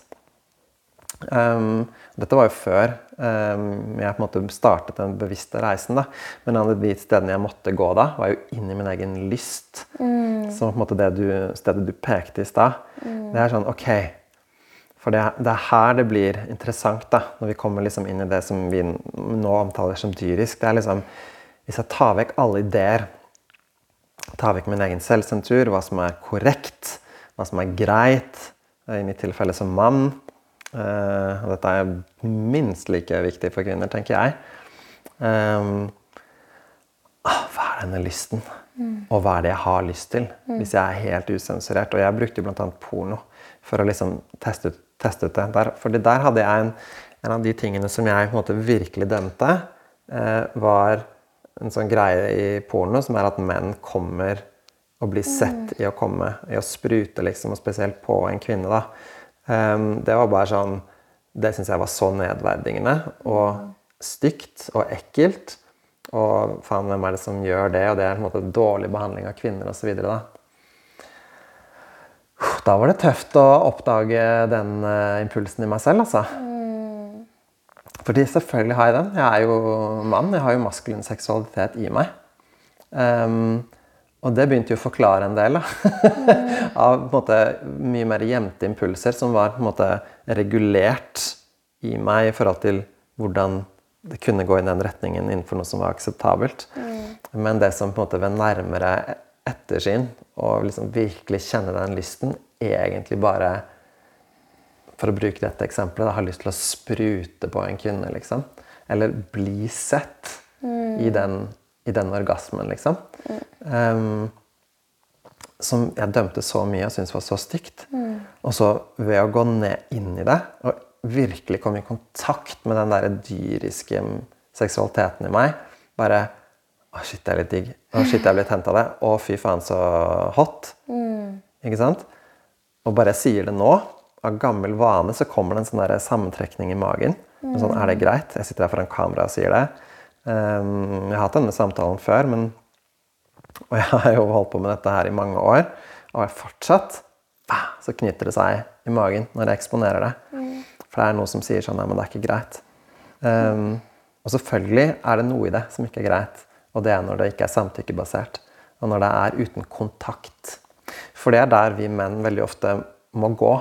Um, dette var jo før um, jeg på en måte startet den bevisste reisen. da. Men en av de stedene jeg måtte gå da, var jo inn i min egen lyst. Mm. Som på en måte det du, stedet du pekte i stad. Mm. Det er sånn OK. For det, det, er her det blir interessant, da, når vi kommer liksom inn i det som vi nå omtaler som dyrisk. Det er liksom Hvis jeg tar vekk alle ideer, tar vekk min egen selvsensur, hva som er korrekt, hva som er greit, i mitt tilfelle som mann og dette er minst like viktig for kvinner, tenker jeg. Um, hva er denne lysten? Mm. Og hva er det jeg har lyst til? Mm. Hvis jeg er helt usensurert. Og jeg brukte bl.a. porno for å liksom teste ut, teste ut det. Der, for der hadde jeg en, en, av de tingene som jeg på en måte virkelig dømte, uh, var en sånn greie i porno som er at menn kommer og blir sett i å komme, i å sprute, liksom, og spesielt på en kvinne. da. Um, det var bare sånn Det syns jeg var så nedverdigende og stygt og ekkelt. Og faen, hvem er det som gjør det? Og det er på en måte dårlig behandling av kvinner osv. Da. da var det tøft å oppdage den uh, impulsen i meg selv, altså. Mm. Fordi selvfølgelig har jeg den. Jeg er jo mann. Jeg har jo maskulin seksualitet i meg. Um, og det begynte jo å forklare en del da. av måte, mye mer gjemte impulser som var måte regulert i meg i forhold til hvordan det kunne gå i den retningen innenfor noe som var akseptabelt. Mm. Men det som på en måte ved nærmere ettersyn og liksom virkelig kjenne den lysten, egentlig bare For å bruke dette eksempelet, har lyst til å sprute på en kvinne, liksom. Eller bli sett mm. i den i den orgasmen, liksom. Um, som jeg dømte så mye og syntes var så stygt. Mm. Og så ved å gå ned inn i det og virkelig komme i kontakt med den der dyriske seksualiteten i meg bare Å, shit, det er litt digg. Å, shit, jeg er blitt henta av det. Å, fy faen, så hot. Mm. Ikke sant? Og bare jeg sier det nå, av gammel vane, så kommer det en sånn der sammentrekning i magen. Mm. Sånn, er det greit? Jeg sitter her foran kamera og sier det. Ehm, jeg har hatt denne samtalen før, men, og jeg har jo holdt på med dette her i mange år. Og jeg fortsatt så knyter det seg i magen når jeg eksponerer det. Mm. For det er noe som sier sånn Nei, men det er ikke greit. Um, og selvfølgelig er det noe i det som ikke er greit. Og det er når det ikke er samtykkebasert. Og når det er uten kontakt. For det er der vi menn veldig ofte må gå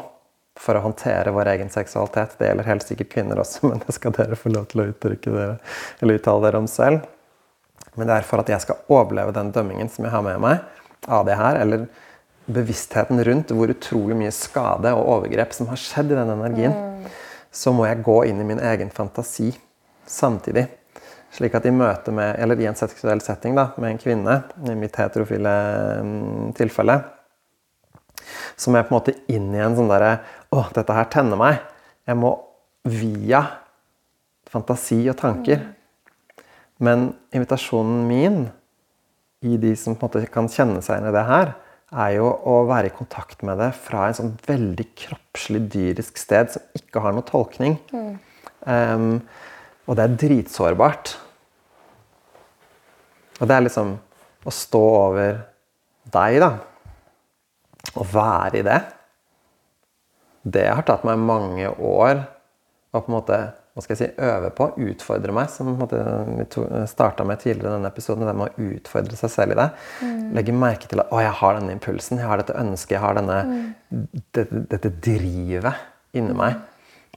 for å håndtere vår egen seksualitet. Det gjelder helt sikkert kvinner også, men det skal dere få lov til å uttrykke dere, eller uttale dere om selv. Men det er for at jeg skal overleve den dømmingen som jeg har med meg av det her, eller bevisstheten rundt hvor utrolig mye skade og overgrep som har skjedd i den energien, mm. så må jeg gå inn i min egen fantasi samtidig. Slik at i møte med, eller i en seksuell setting da, med en kvinne, i mitt heterofile mm, tilfelle, så må jeg på en måte inn i en sånn derre Å, dette her tenner meg. Jeg må via fantasi og tanker. Men invitasjonen min i de som på en måte kan kjenne seg inn i det her, er jo å være i kontakt med det fra en sånn veldig kroppslig, dyrisk sted som ikke har noe tolkning. Mm. Um, og det er dritsårbart. Og det er liksom å stå over deg, da å være i det, det har tatt meg mange år å på en måte hva skal jeg si, øve på, utfordre meg, som vi starta med tidligere i denne episoden. Det med å utfordre seg selv i det. Mm. Legge merke til at å, jeg har denne impulsen, jeg har dette ønsket, jeg har denne, mm. dette, dette, drivet inni meg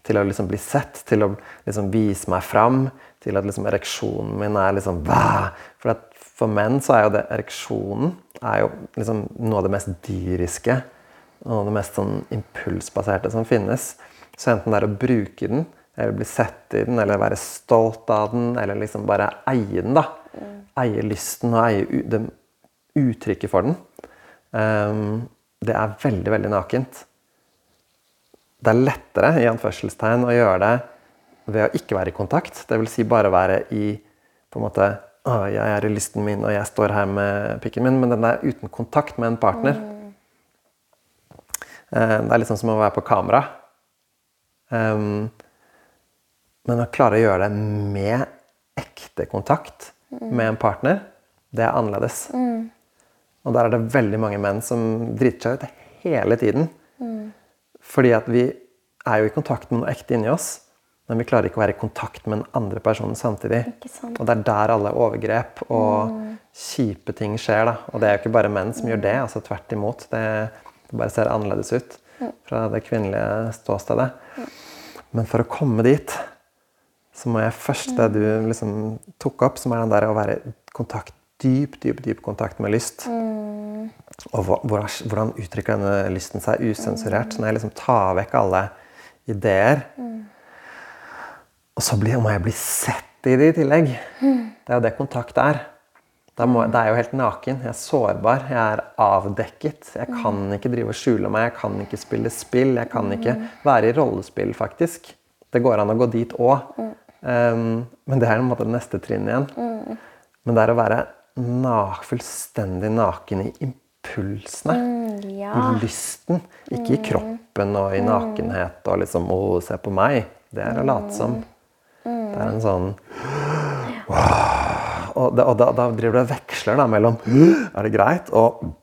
til å liksom bli sett, til å liksom vise meg fram, til at liksom ereksjonen min er liksom Bæ! For for menn så er jo det ereksjonen er jo liksom noe av det mest dyriske. Noe av det mest sånn impulsbaserte som finnes. Så enten det er å bruke den, eller bli sett i den, eller være stolt av den, eller liksom bare eie den. da. Mm. Eie lysten og eie det uttrykket for den. Um, det er veldig, veldig nakent. Det er lettere i anførselstegn å gjøre det ved å ikke være i kontakt. Dvs. Si bare være i på en måte å, jeg er i lysten min, og jeg står her med pikken min, men den er uten kontakt med en partner. Mm. Det er litt sånn som å være på kamera. Men å klare å gjøre det med ekte kontakt med en partner, det er annerledes. Mm. Og der er det veldig mange menn som driter seg ut hele tiden. Mm. Fordi at vi er jo i kontakt med noe ekte inni oss. Men vi klarer ikke å være i kontakt med den andre personen samtidig. Og det er der alle overgrep og mm. kjipe ting skjer. Da. Og det er jo ikke bare menn som gjør det. altså Tvert imot. Det, det bare ser annerledes ut mm. fra det kvinnelige ståstedet. Mm. Men for å komme dit, så må jeg først det du mm. liksom tok opp, som er den der å være i kontakt, dyp, dyp, dyp kontakt med lyst. Mm. Og hvordan, uttrykker denne lysten seg usensurert? Når jeg liksom tar vekk alle ideer. Mm og så blir, må jeg bli sett i det i tillegg. Det er jo det kontakt er. Må, det er jo helt naken. Jeg er sårbar. Jeg er avdekket. Jeg kan ikke drive og skjule meg. Jeg kan ikke spille spill. Jeg kan ikke være i rollespill, faktisk. Det går an å gå dit òg. Um, men det er på en måte det neste trinnet igjen. Men det er å være na fullstendig naken i impulsene. i. Lysten. Ikke i kroppen og i nakenhet og liksom 'Å, se på meg'. Det er å late som. Det er en sånn wow. Og, og da, da driver du og veksler da, mellom 'Er det greit?' og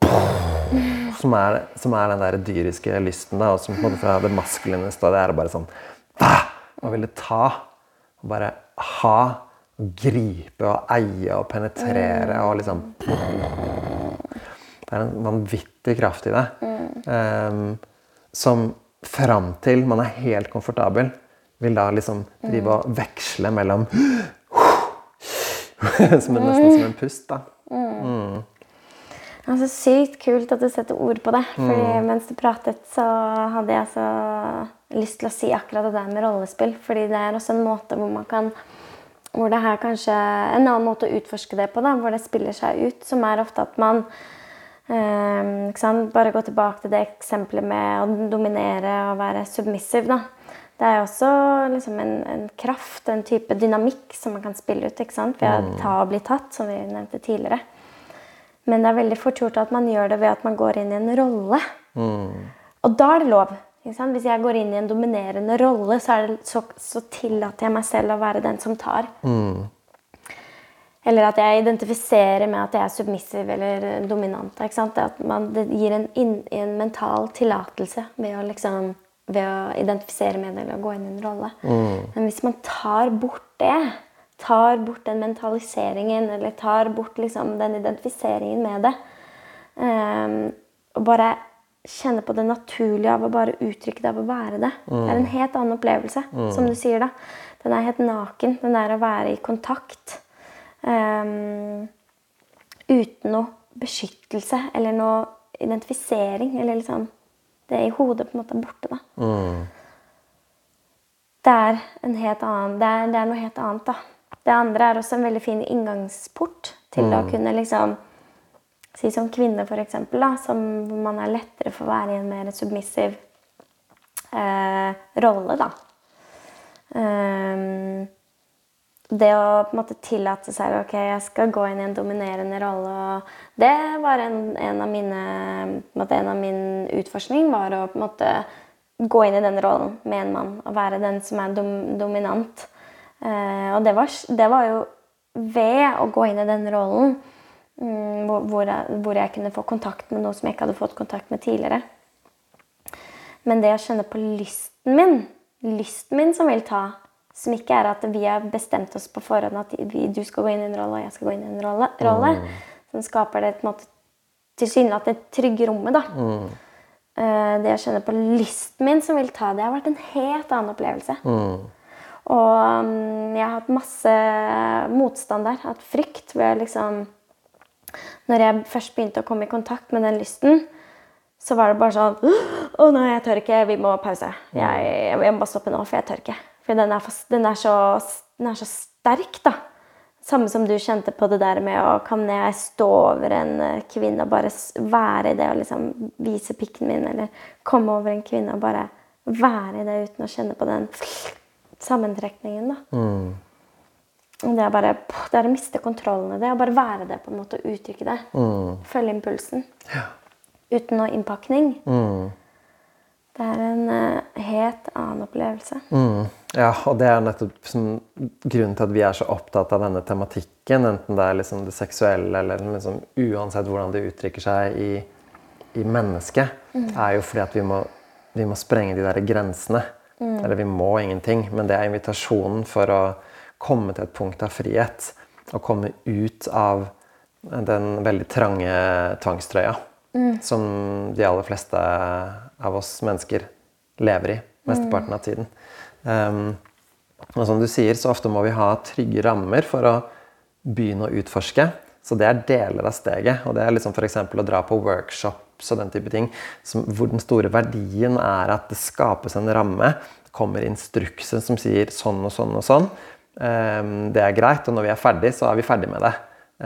som er, som er den der dyriske lysten. Da, og som på en måte fra det maskuline stedet er det bare sånn Å ville ta. Og bare ha. Gripe og eie og penetrere og liksom Det er en vanvittig kraft i det. Um, som fram til man er helt komfortabel, vil da liksom drive og veksle mellom som en, Nesten som en pust, da. Mm. Altså, sykt kult at du setter ord på det. Fordi mens du pratet, så hadde jeg så lyst til å si akkurat det der med rollespill. Fordi det er også en måte hvor man kan hvor det er kanskje en annen måte å utforske det på, da, hvor det spiller seg ut, som er ofte at man eh, Bare gå tilbake til det eksempelet med å dominere og være submissiv, Da. Det er også liksom en, en, kraft, en type dynamikk som man kan spille ut ikke sant? ved å ta og bli tatt, som vi nevnte tidligere. Men det er veldig fort gjort at man gjør det ved at man går inn i en rolle. Mm. Og da er det lov. Hvis jeg går inn i en dominerende rolle, så, det, så, så, tillater jeg meg selv å være den som tar. Mm. Eller at jeg identifiserer med at jeg er submissiv eller dominant. At man, det gir en, en mental tillatelse ved å, liksom, ved å identifisere med det eller å gå inn i en rolle. Mm. Men hvis man tar bort det, tar bort den mentaliseringen eller tar bort liksom, den identifiseringen med det, um, og bare kjenner på det naturlige av å bare uttrykke det av å være det. Mm. Det er en helt annen opplevelse, mm. som du sier. da. Den er helt naken. Den er å være i kontakt. Um, uten noe beskyttelse eller noe identifisering. Eller liksom Det er i hodet på en måte borte, da. Mm. Det er en helt annen det er, det er, noe helt annet, da. Det andre er også en veldig fin inngangsport til å kunne liksom si som kvinne, for eksempel, da, som man er lettere for å være i en mer submissiv eh, rolle, da. Um, det å på en måte tillate seg ok, jeg skal gå inn i en dominerende rolle. og Det var en, en av mine en, en av min utforskning var å på en måte gå inn i den rollen med en mann. Og være den som er dom, dominant. Eh, og det var, det var jo ved å gå inn i den rollen Mm, hvor jeg, hvor jeg, kunne få kontakt med noe som jeg ikke hadde fått kontakt med tidligere. Men det å kjenne på lysten min, lysten min som vil ta, som ikke er at vi har bestemt oss på forhånd at du skal gå inn i en rolle, og jeg skal gå inn i en rolle, rolle mm. som skaper det på en måte tilsynelatende trygge rommet. da. Mm. Uh, det å kjenne på lysten min som vil ta, det har vært en helt annen opplevelse. Mm. Og um, jeg har hatt masse motstand der. Hatt frykt ved liksom når jeg først begynte å komme i kontakt med den lysten, så var det bare sånn Å nei, jeg tør ikke. Vi må pause. Jeg, jeg, må bare stoppe nå, for jeg tør ikke. For den er, den er, så, den er så, sterk, da. Samme som du kjente på det der med å Kan jeg stå over en eh, kvinne og bare være i det og liksom vise pikken min, eller komme over en kvinne og bare være i det uten å kjenne på den sammentrekningen, da. Mm. Det er bare det er å miste kontrollen i det. Å bare være det, på en måte, og uttrykke det. Mm. Følge impulsen. Ja. Uten noe innpakning. Mm. Det er en uh, helt annen opplevelse. Mm. Ja, og det er nettopp som, grunnen til at vi er så opptatt av denne tematikken. Enten det er liksom det seksuelle eller liksom, uansett hvordan det uttrykker seg i, i mennesket. Mm. er jo fordi at vi må, vi må sprenge de der grensene. Mm. Eller vi må ingenting, men det er invitasjonen for å komme til et punkt av frihet. Og komme ut av den veldig trange tvangstrøya mm. som de aller fleste av oss mennesker lever i mesteparten av tiden. Um, og som du sier, så ofte må vi ha trygge rammer for å begynne å utforske. Så det er deler av steget. Og det er liksom f.eks. å dra på workshops og den type ting. Som, hvor den store verdien er at det skapes en ramme. Det kommer instrukser som sier sånn og sånn og sånn. Ehm, det er greit, og når vi er ferdig, så er vi ferdig med det.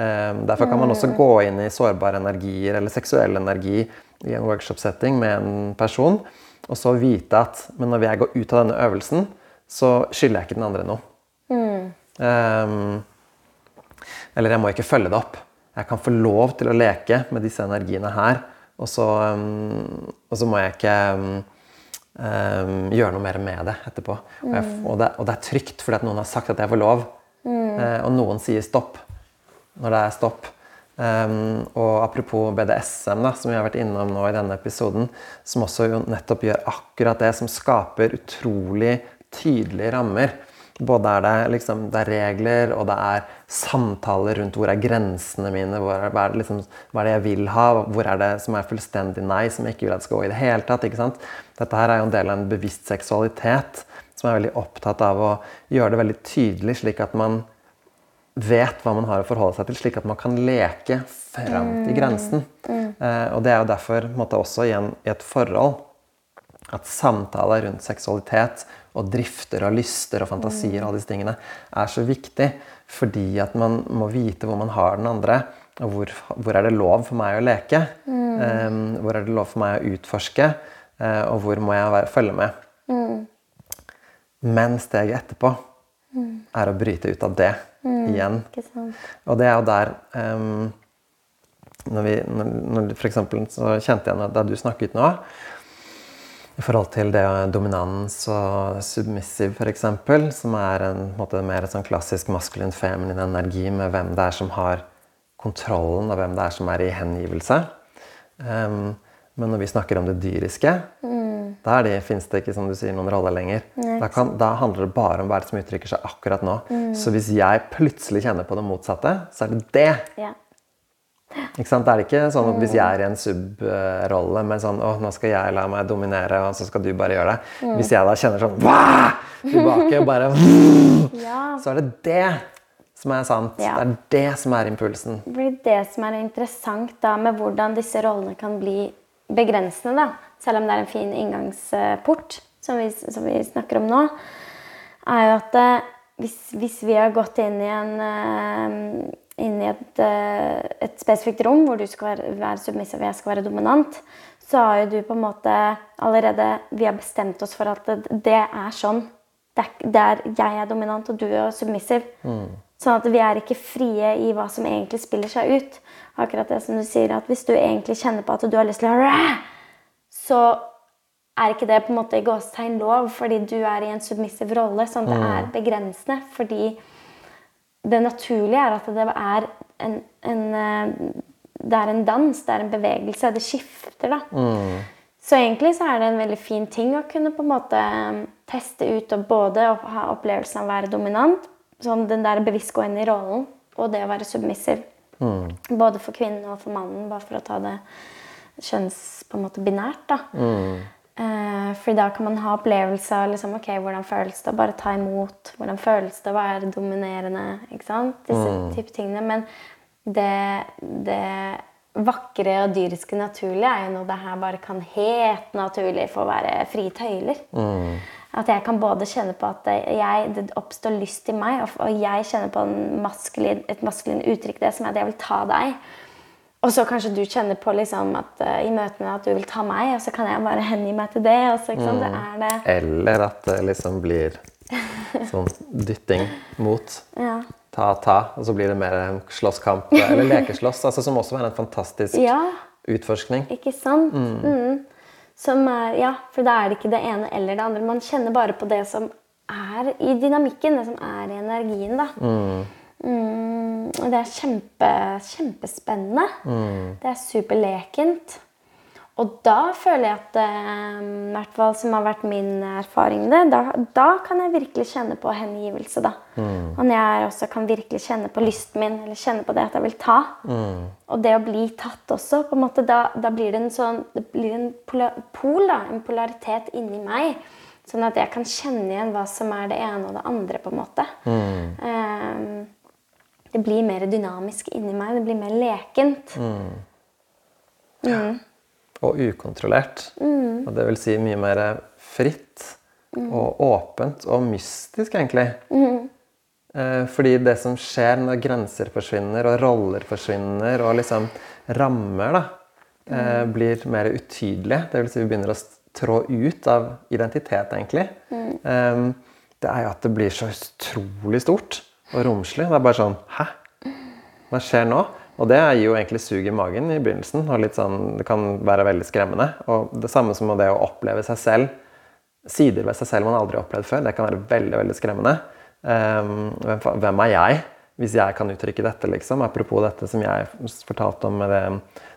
Ehm, derfor kan man også gå inn i sårbare energier eller seksuell energi i en workshop-setting med en person, og så vite at men når jeg går ut av denne øvelsen, så skylder jeg ikke den andre noe. Mm. Um, eller jeg må ikke følge det opp. jeg kan få lov til å leke med disse energiene her. Og så, um, og så må jeg ikke um, gjøre noe mer med det etterpå. Mm. Og, jeg, og, det, og, det, er trygt fordi at noen har sagt at jeg får lov. Mm. Uh, og noen sier stopp når det er stopp. Um, og apropos BDSM, da, som vi har vært innom nå i denne episoden, som også nettopp gjør akkurat det, som skaper utrolig tydelige rammer. Både er det, liksom, det er regler, og det er samtaler rundt hvor er grensene mine, hvor er, hva, er det liksom, hva er det jeg vil ha, hvor er det som er fullstendig nei, som jeg ikke vil at skal gå i det hele tatt. ikke sant? Dette her er jo en del av en bevisst seksualitet som er veldig opptatt av å gjøre det veldig tydelig, slik at man vet hva man har å forholde seg til, slik at man kan leke fram til mm. grensen. Mm. Eh, og det er jo derfor måte, også igjen i et forhold at samtaler rundt seksualitet og drifter og lyster og fantasier og alle disse tingene er så viktig. Fordi at man må vite hvor man har den andre. Og hvor, hvor er det lov for meg å leke? Mm. Eh, hvor er det lov for meg å utforske? Eh, og hvor må jeg være, følge med? Mm. Men steget etterpå mm. er å bryte ut av det igjen. Og det er jo der um, når vi, når, når for eksempel, så kjente jeg da du snakket nå i forhold til det dominans og submissiv, f.eks., som er en, en måte, mer sånn klassisk maskulin feminin energi med hvem det er som har kontrollen, og hvem det er som er i hengivelse. Um, men når vi snakker om det dyriske, mm. Da det, finnes det ikke som du sier, noen rolle lenger. Da, kan, da, handler det bare om hva som uttrykker seg akkurat nå. Mm. Så hvis jeg plutselig kjenner på det motsatte, så er det det. Yeah. Ikke sant? Det er ikke sånn at hvis jeg er i en sub-rolle med sånn Å, nå skal jeg la meg dominere, og så skal du bare gjøre det. Mm. Hvis jeg da kjenner sånn Wah! Tilbake, bare ja. Så er det det som er sant. Ja. Det er det som er impulsen. Det blir det som er interessant da, med hvordan disse rollene kan bli begrensende. da. Selv om det er en fin inngangsport, som vi, som vi snakker om nå. Er jo at eh, hvis, hvis, vi har gått inn i en uh, inn i et, eh, et, spesifikt rom hvor du skal være, være submissiv og jeg skal være dominant, så har jo du på en måte allerede Vi har bestemt oss for at det, er sånn. Det er, jeg er dominant, og du er submissiv. Mm. Sånn at vi er ikke frie i hva som egentlig spiller seg ut. Akkurat det som du sier, at Hvis du egentlig kjenner på at du har lyst til å så er ikke det på en måte i gåstegn lov, fordi du er i en submissiv rolle. Sånn at det er mm. begrensende. fordi det naturlige er at det er en, en, eh, det er en dans, det er en bevegelse. Det skifter, da. Mm. Så egentlig så er det en veldig fin ting å kunne på en måte eh, teste ut og både ha opplevelsen av å være dominant, sånn den der bevisst gå inn i rollen, og det å være submissiv. Mm. Både for kvinnen og for mannen, bare for å ta det kjønns på en måte binært. da. Mm. Eh, for da kan man ha opplevelser av liksom, ok, hvordan føles det å bare ta imot. Hvordan føles det å være dominerende. ikke sant? Disse mm. type tingene. Men det, det, vakre og dyriske naturlige er jo noe det her bare kan helt naturlig få være frie tøyler. Mm. At jeg kan både kjenne på at jeg, det oppstår lyst i meg, og jeg kjenner på maskulin, et maskulin uttrykk, det som er at jeg vil ta deg. Og så kanskje du kjenner på liksom at uh, i møtene at du vil ta meg, og så kan jeg bare hengi meg til det. Så, mm. det det. Eller at det liksom blir sånn dytting mot. Ja. Ta, ta. Og så blir det mer en slåsskamp. Eller lekeslåss, altså, som også er en fantastisk ja. utforskning. Ikke sant? Mm. Mm. Som er, ja, for da er det ikke det ene eller det andre. Man kjenner bare på det som er i dynamikken, det som er i energien. da. Mm. Mm, det er kjempe, kjempespennende. Mm. Det er superlekent. Og da føler jeg at eh, i hvert fall som har vært min erfaring det, da, da kan jeg virkelig kjenne på hengivelse. da. Mm. Og når jeg også kan virkelig kjenne på lysten min, eller kjenne på det at jeg vil ta. Mm. Og det å bli tatt også, på en måte, da, da blir det en sånn det blir en pol, da, en polaritet inni meg. Sånn at jeg kan kjenne igjen hva som er det ene og det andre. på en måte. Um, det blir mer dynamisk inni meg. Det blir mer lekent. Mm. Mm. Og ukontrollert. Mm. Og det vil si mye mer fritt mm. og åpent og mystisk, egentlig. Mm. Eh, fordi det som skjer når grenser forsvinner, og roller forsvinner, og liksom rammer da, eh, mm. blir mer utydelige, det vil si vi begynner å trå ut av identitet, egentlig, eh, det er jo at det blir så utrolig stort og romslig. Det er bare sånn Hæ? Hva skjer nå? Og det gir jo egentlig sug i magen i begynnelsen. og sånn, Det kan være veldig skremmende. Og det samme som det å oppleve seg selv, sider ved seg selv man aldri har opplevd før, det kan være veldig veldig skremmende. Um, hvem er jeg, hvis jeg kan uttrykke dette, liksom? Apropos dette som jeg fortalte om med det,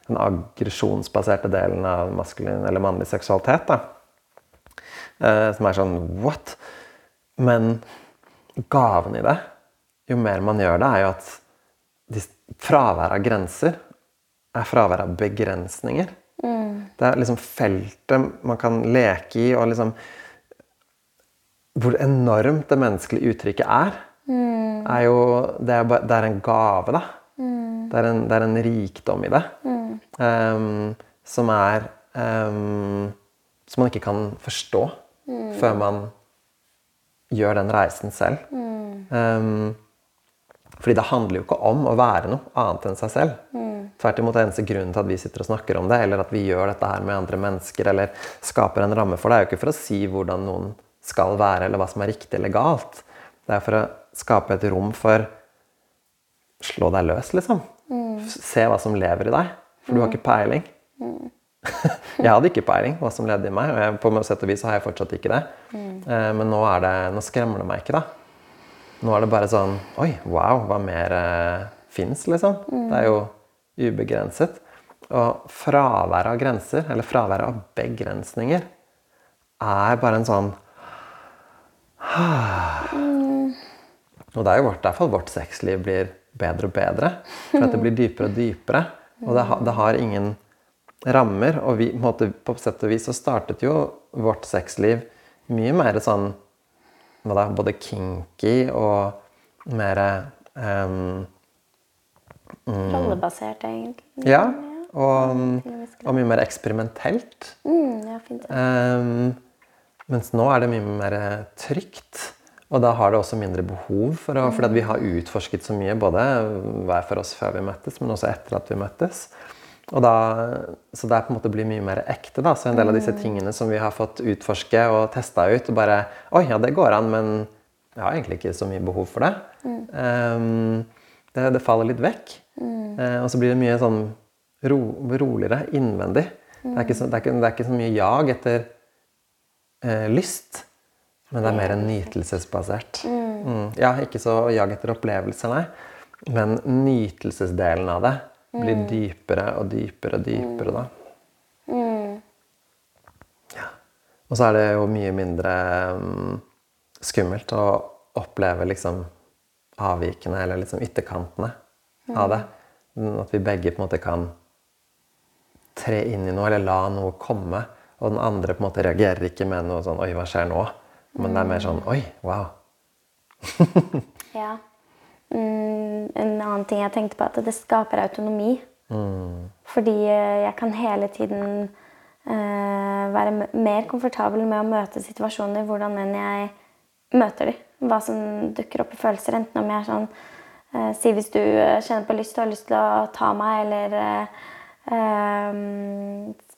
den aggresjonsbaserte delen av maskulin eller mannlig seksualitet. da. Uh, som er sånn What? Men gaven i det, jo mer man gjør det, er jo at de, fravær av grenser er fravær av begrensninger. Mm. Det er liksom feltet man kan leke i, og liksom Hvor enormt det menneskelige uttrykket er, mm. er jo det er, det er, en gave, da. Mm. Det, er en, det, er en, rikdom i det. Um, som er um, Som man ikke kan forstå mm. før man gjør den reisen selv. Um, fordi det handler jo ikke om å være noe annet enn seg selv. Mm. Tvert imot er eneste grunnen til at vi sitter og snakker om det, eller at vi gjør dette her med andre mennesker, eller skaper en ramme for det, er jo ikke for å si hvordan noen skal være, eller hva som er riktig eller galt. Det er for å skape et rom for Slå deg løs, liksom. Mm. Se hva som lever i deg. For du har ikke peiling. Mm. jeg hadde ikke peiling hva som levde i meg, og jeg, på sett og vis har jeg fortsatt ikke det. Eh, men nå, det, nå skremmer det meg ikke, da. Nå er det bare sånn Oi, wow, hva mer eh, fins, liksom? Mm. Det er jo ubegrenset. Og fraværet av grenser, eller fraværet av begrensninger, er bare en sånn mm. Og det er jo vårt, derfor vårt sexliv blir bedre og bedre. For at det blir dypere og dypere. Og det, det har ingen rammer. Og vi, på, måte, på sett og vis så startet jo vårt sexliv mye mer sånn da, både kinky og mer um, mm, Rollebasert, egentlig. Ja. Og, og, mye mer eksperimentelt. Mm, ja, fint. Um, mens nå er det mye mer trygt. Og da har det også mindre behov for å Fordi vi har utforsket så mye, både hver for oss før vi møttes, men også etter at vi møttes. Da, så det på en måte blir mye mer ekte. da, så En del av disse mm. tingene som vi har fått utforske og testa ut og bare Oi, ja, det går an, men jeg har egentlig ikke så mye behov for det. Mm. Um, det, det, faller litt vekk. Mm. Uh, og så blir det mye sånn ro, roligere innvendig. Mm. Det, er så, det, er ikke, det, er ikke så, mye jag etter uh, lyst, men det er mer nytelsesbasert. Mm. Mm. Ja, ikke så jag etter opplevelser, nei, men nytelsesdelen av det blir mm. dypere og dypere og dypere da. Mm. Ja. Og så er det jo mye mindre um, skummelt å oppleve liksom avvikene eller liksom ytterkantene mm. av det. At vi begge på en måte kan tre inn i noe eller la noe komme. Og den andre på en måte reagerer ikke med noe sånn 'oi, hva skjer nå?' Men det er mer sånn 'oi, wow'. ja. Mm, en annen ting jeg tenkte på, at det skaper autonomi. Mm. Fordi eh, jeg kan hele tiden uh, være mer komfortabel med å møte situasjoner hvordan enn jeg møter dem. Hva som dukker opp i følelser. Enten om jeg er sånn uh, Si hvis du kjenner på lyst og har lyst til å ta meg, eller uh,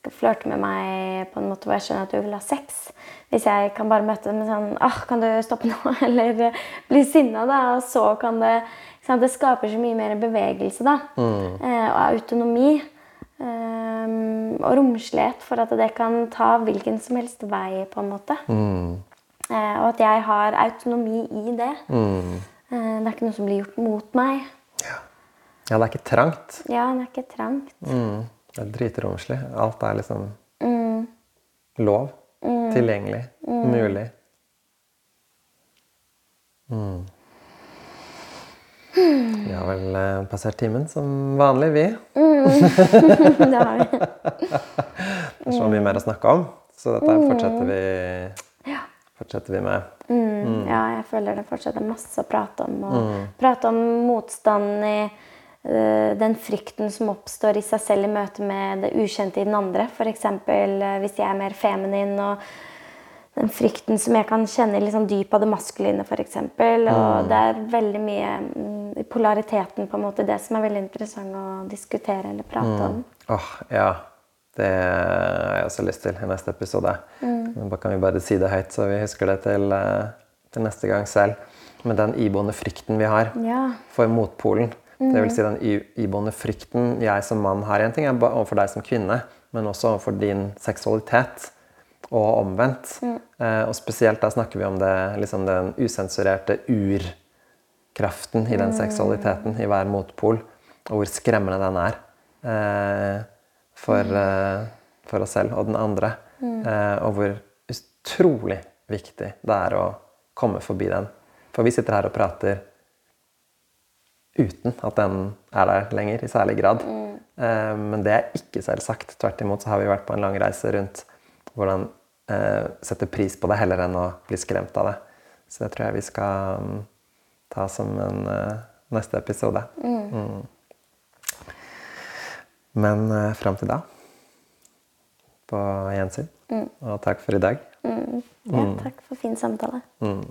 skal flørte med meg på en måte hvor jeg skjønner at du vil ha sex. Hvis jeg kan bare møte dem med sånn ah, 'Kan du stoppe nå?' Eller eh, bli sinna, da. Og så kan det Det skaper så mye mer bevegelse, da. Mm. Eh, og autonomi. Um, og romslighet for at det kan ta hvilken som helst vei, på en måte. Mm. Eh, og at jeg har autonomi i det. Mm. Eh, det er ikke noe som blir gjort mot meg. Ja, ja det er ikke trangt. Ja, det er ikke trangt. Mm. Det er dritromslig. Alt er liksom mm. lov. Mm. Tilgjengelig. Mm. Mulig. Mm. Vi har vel eh, passert timen som vanlig, vi. Mm. det har vi. det er så mye mer å snakke om, så dette fortsetter vi, fortsetter vi med. Mm. Ja, jeg føler det fortsetter masse å prate om. Og prate om motstand i den frykten som oppstår i seg selv i møte med det ukjente i den andre. F.eks. Eh, hvis jeg er mer feminin, og den frykten som jeg kan kjenne i liksom dypet av det maskuline, f.eks. Og mm. det er veldig mye mm, polariteten, på en måte, det som er veldig interessant å diskutere eller prate mm. om. Åh, oh, ja. Det har jeg også lyst til i neste episode. Mm. Da kan vi bare si det høyt, så vi husker det til, eh, til neste gang selv. Med den iboende frykten vi har ja. for motpolen Det vil si den iboende frykten jeg som mann har en ting er overfor deg som kvinne, men også overfor din seksualitet. Og omvendt. Eh, og spesielt da snakker vi om det, liksom den usensurerte urkraften i den seksualiteten i hver motpol. Og hvor skremmende den er eh, for, eh, for, oss selv og den andre. Eh, og hvor utrolig viktig det er å komme forbi den. For vi sitter her og prater uten at den er der lenger i særlig grad. Mm. Eh, men det er ikke selvsagt. Tvert imot så har vi vært på en lang reise rundt hvordan eh, sette pris på det heller enn å bli skremt av det. Så det tror jeg vi skal um, ta som en uh, neste episode. Mm. Mm. Men uh, fram til da på gjensyn. Mm. Og takk for i dag. Mm. Ja, takk for fin samtale. Mm.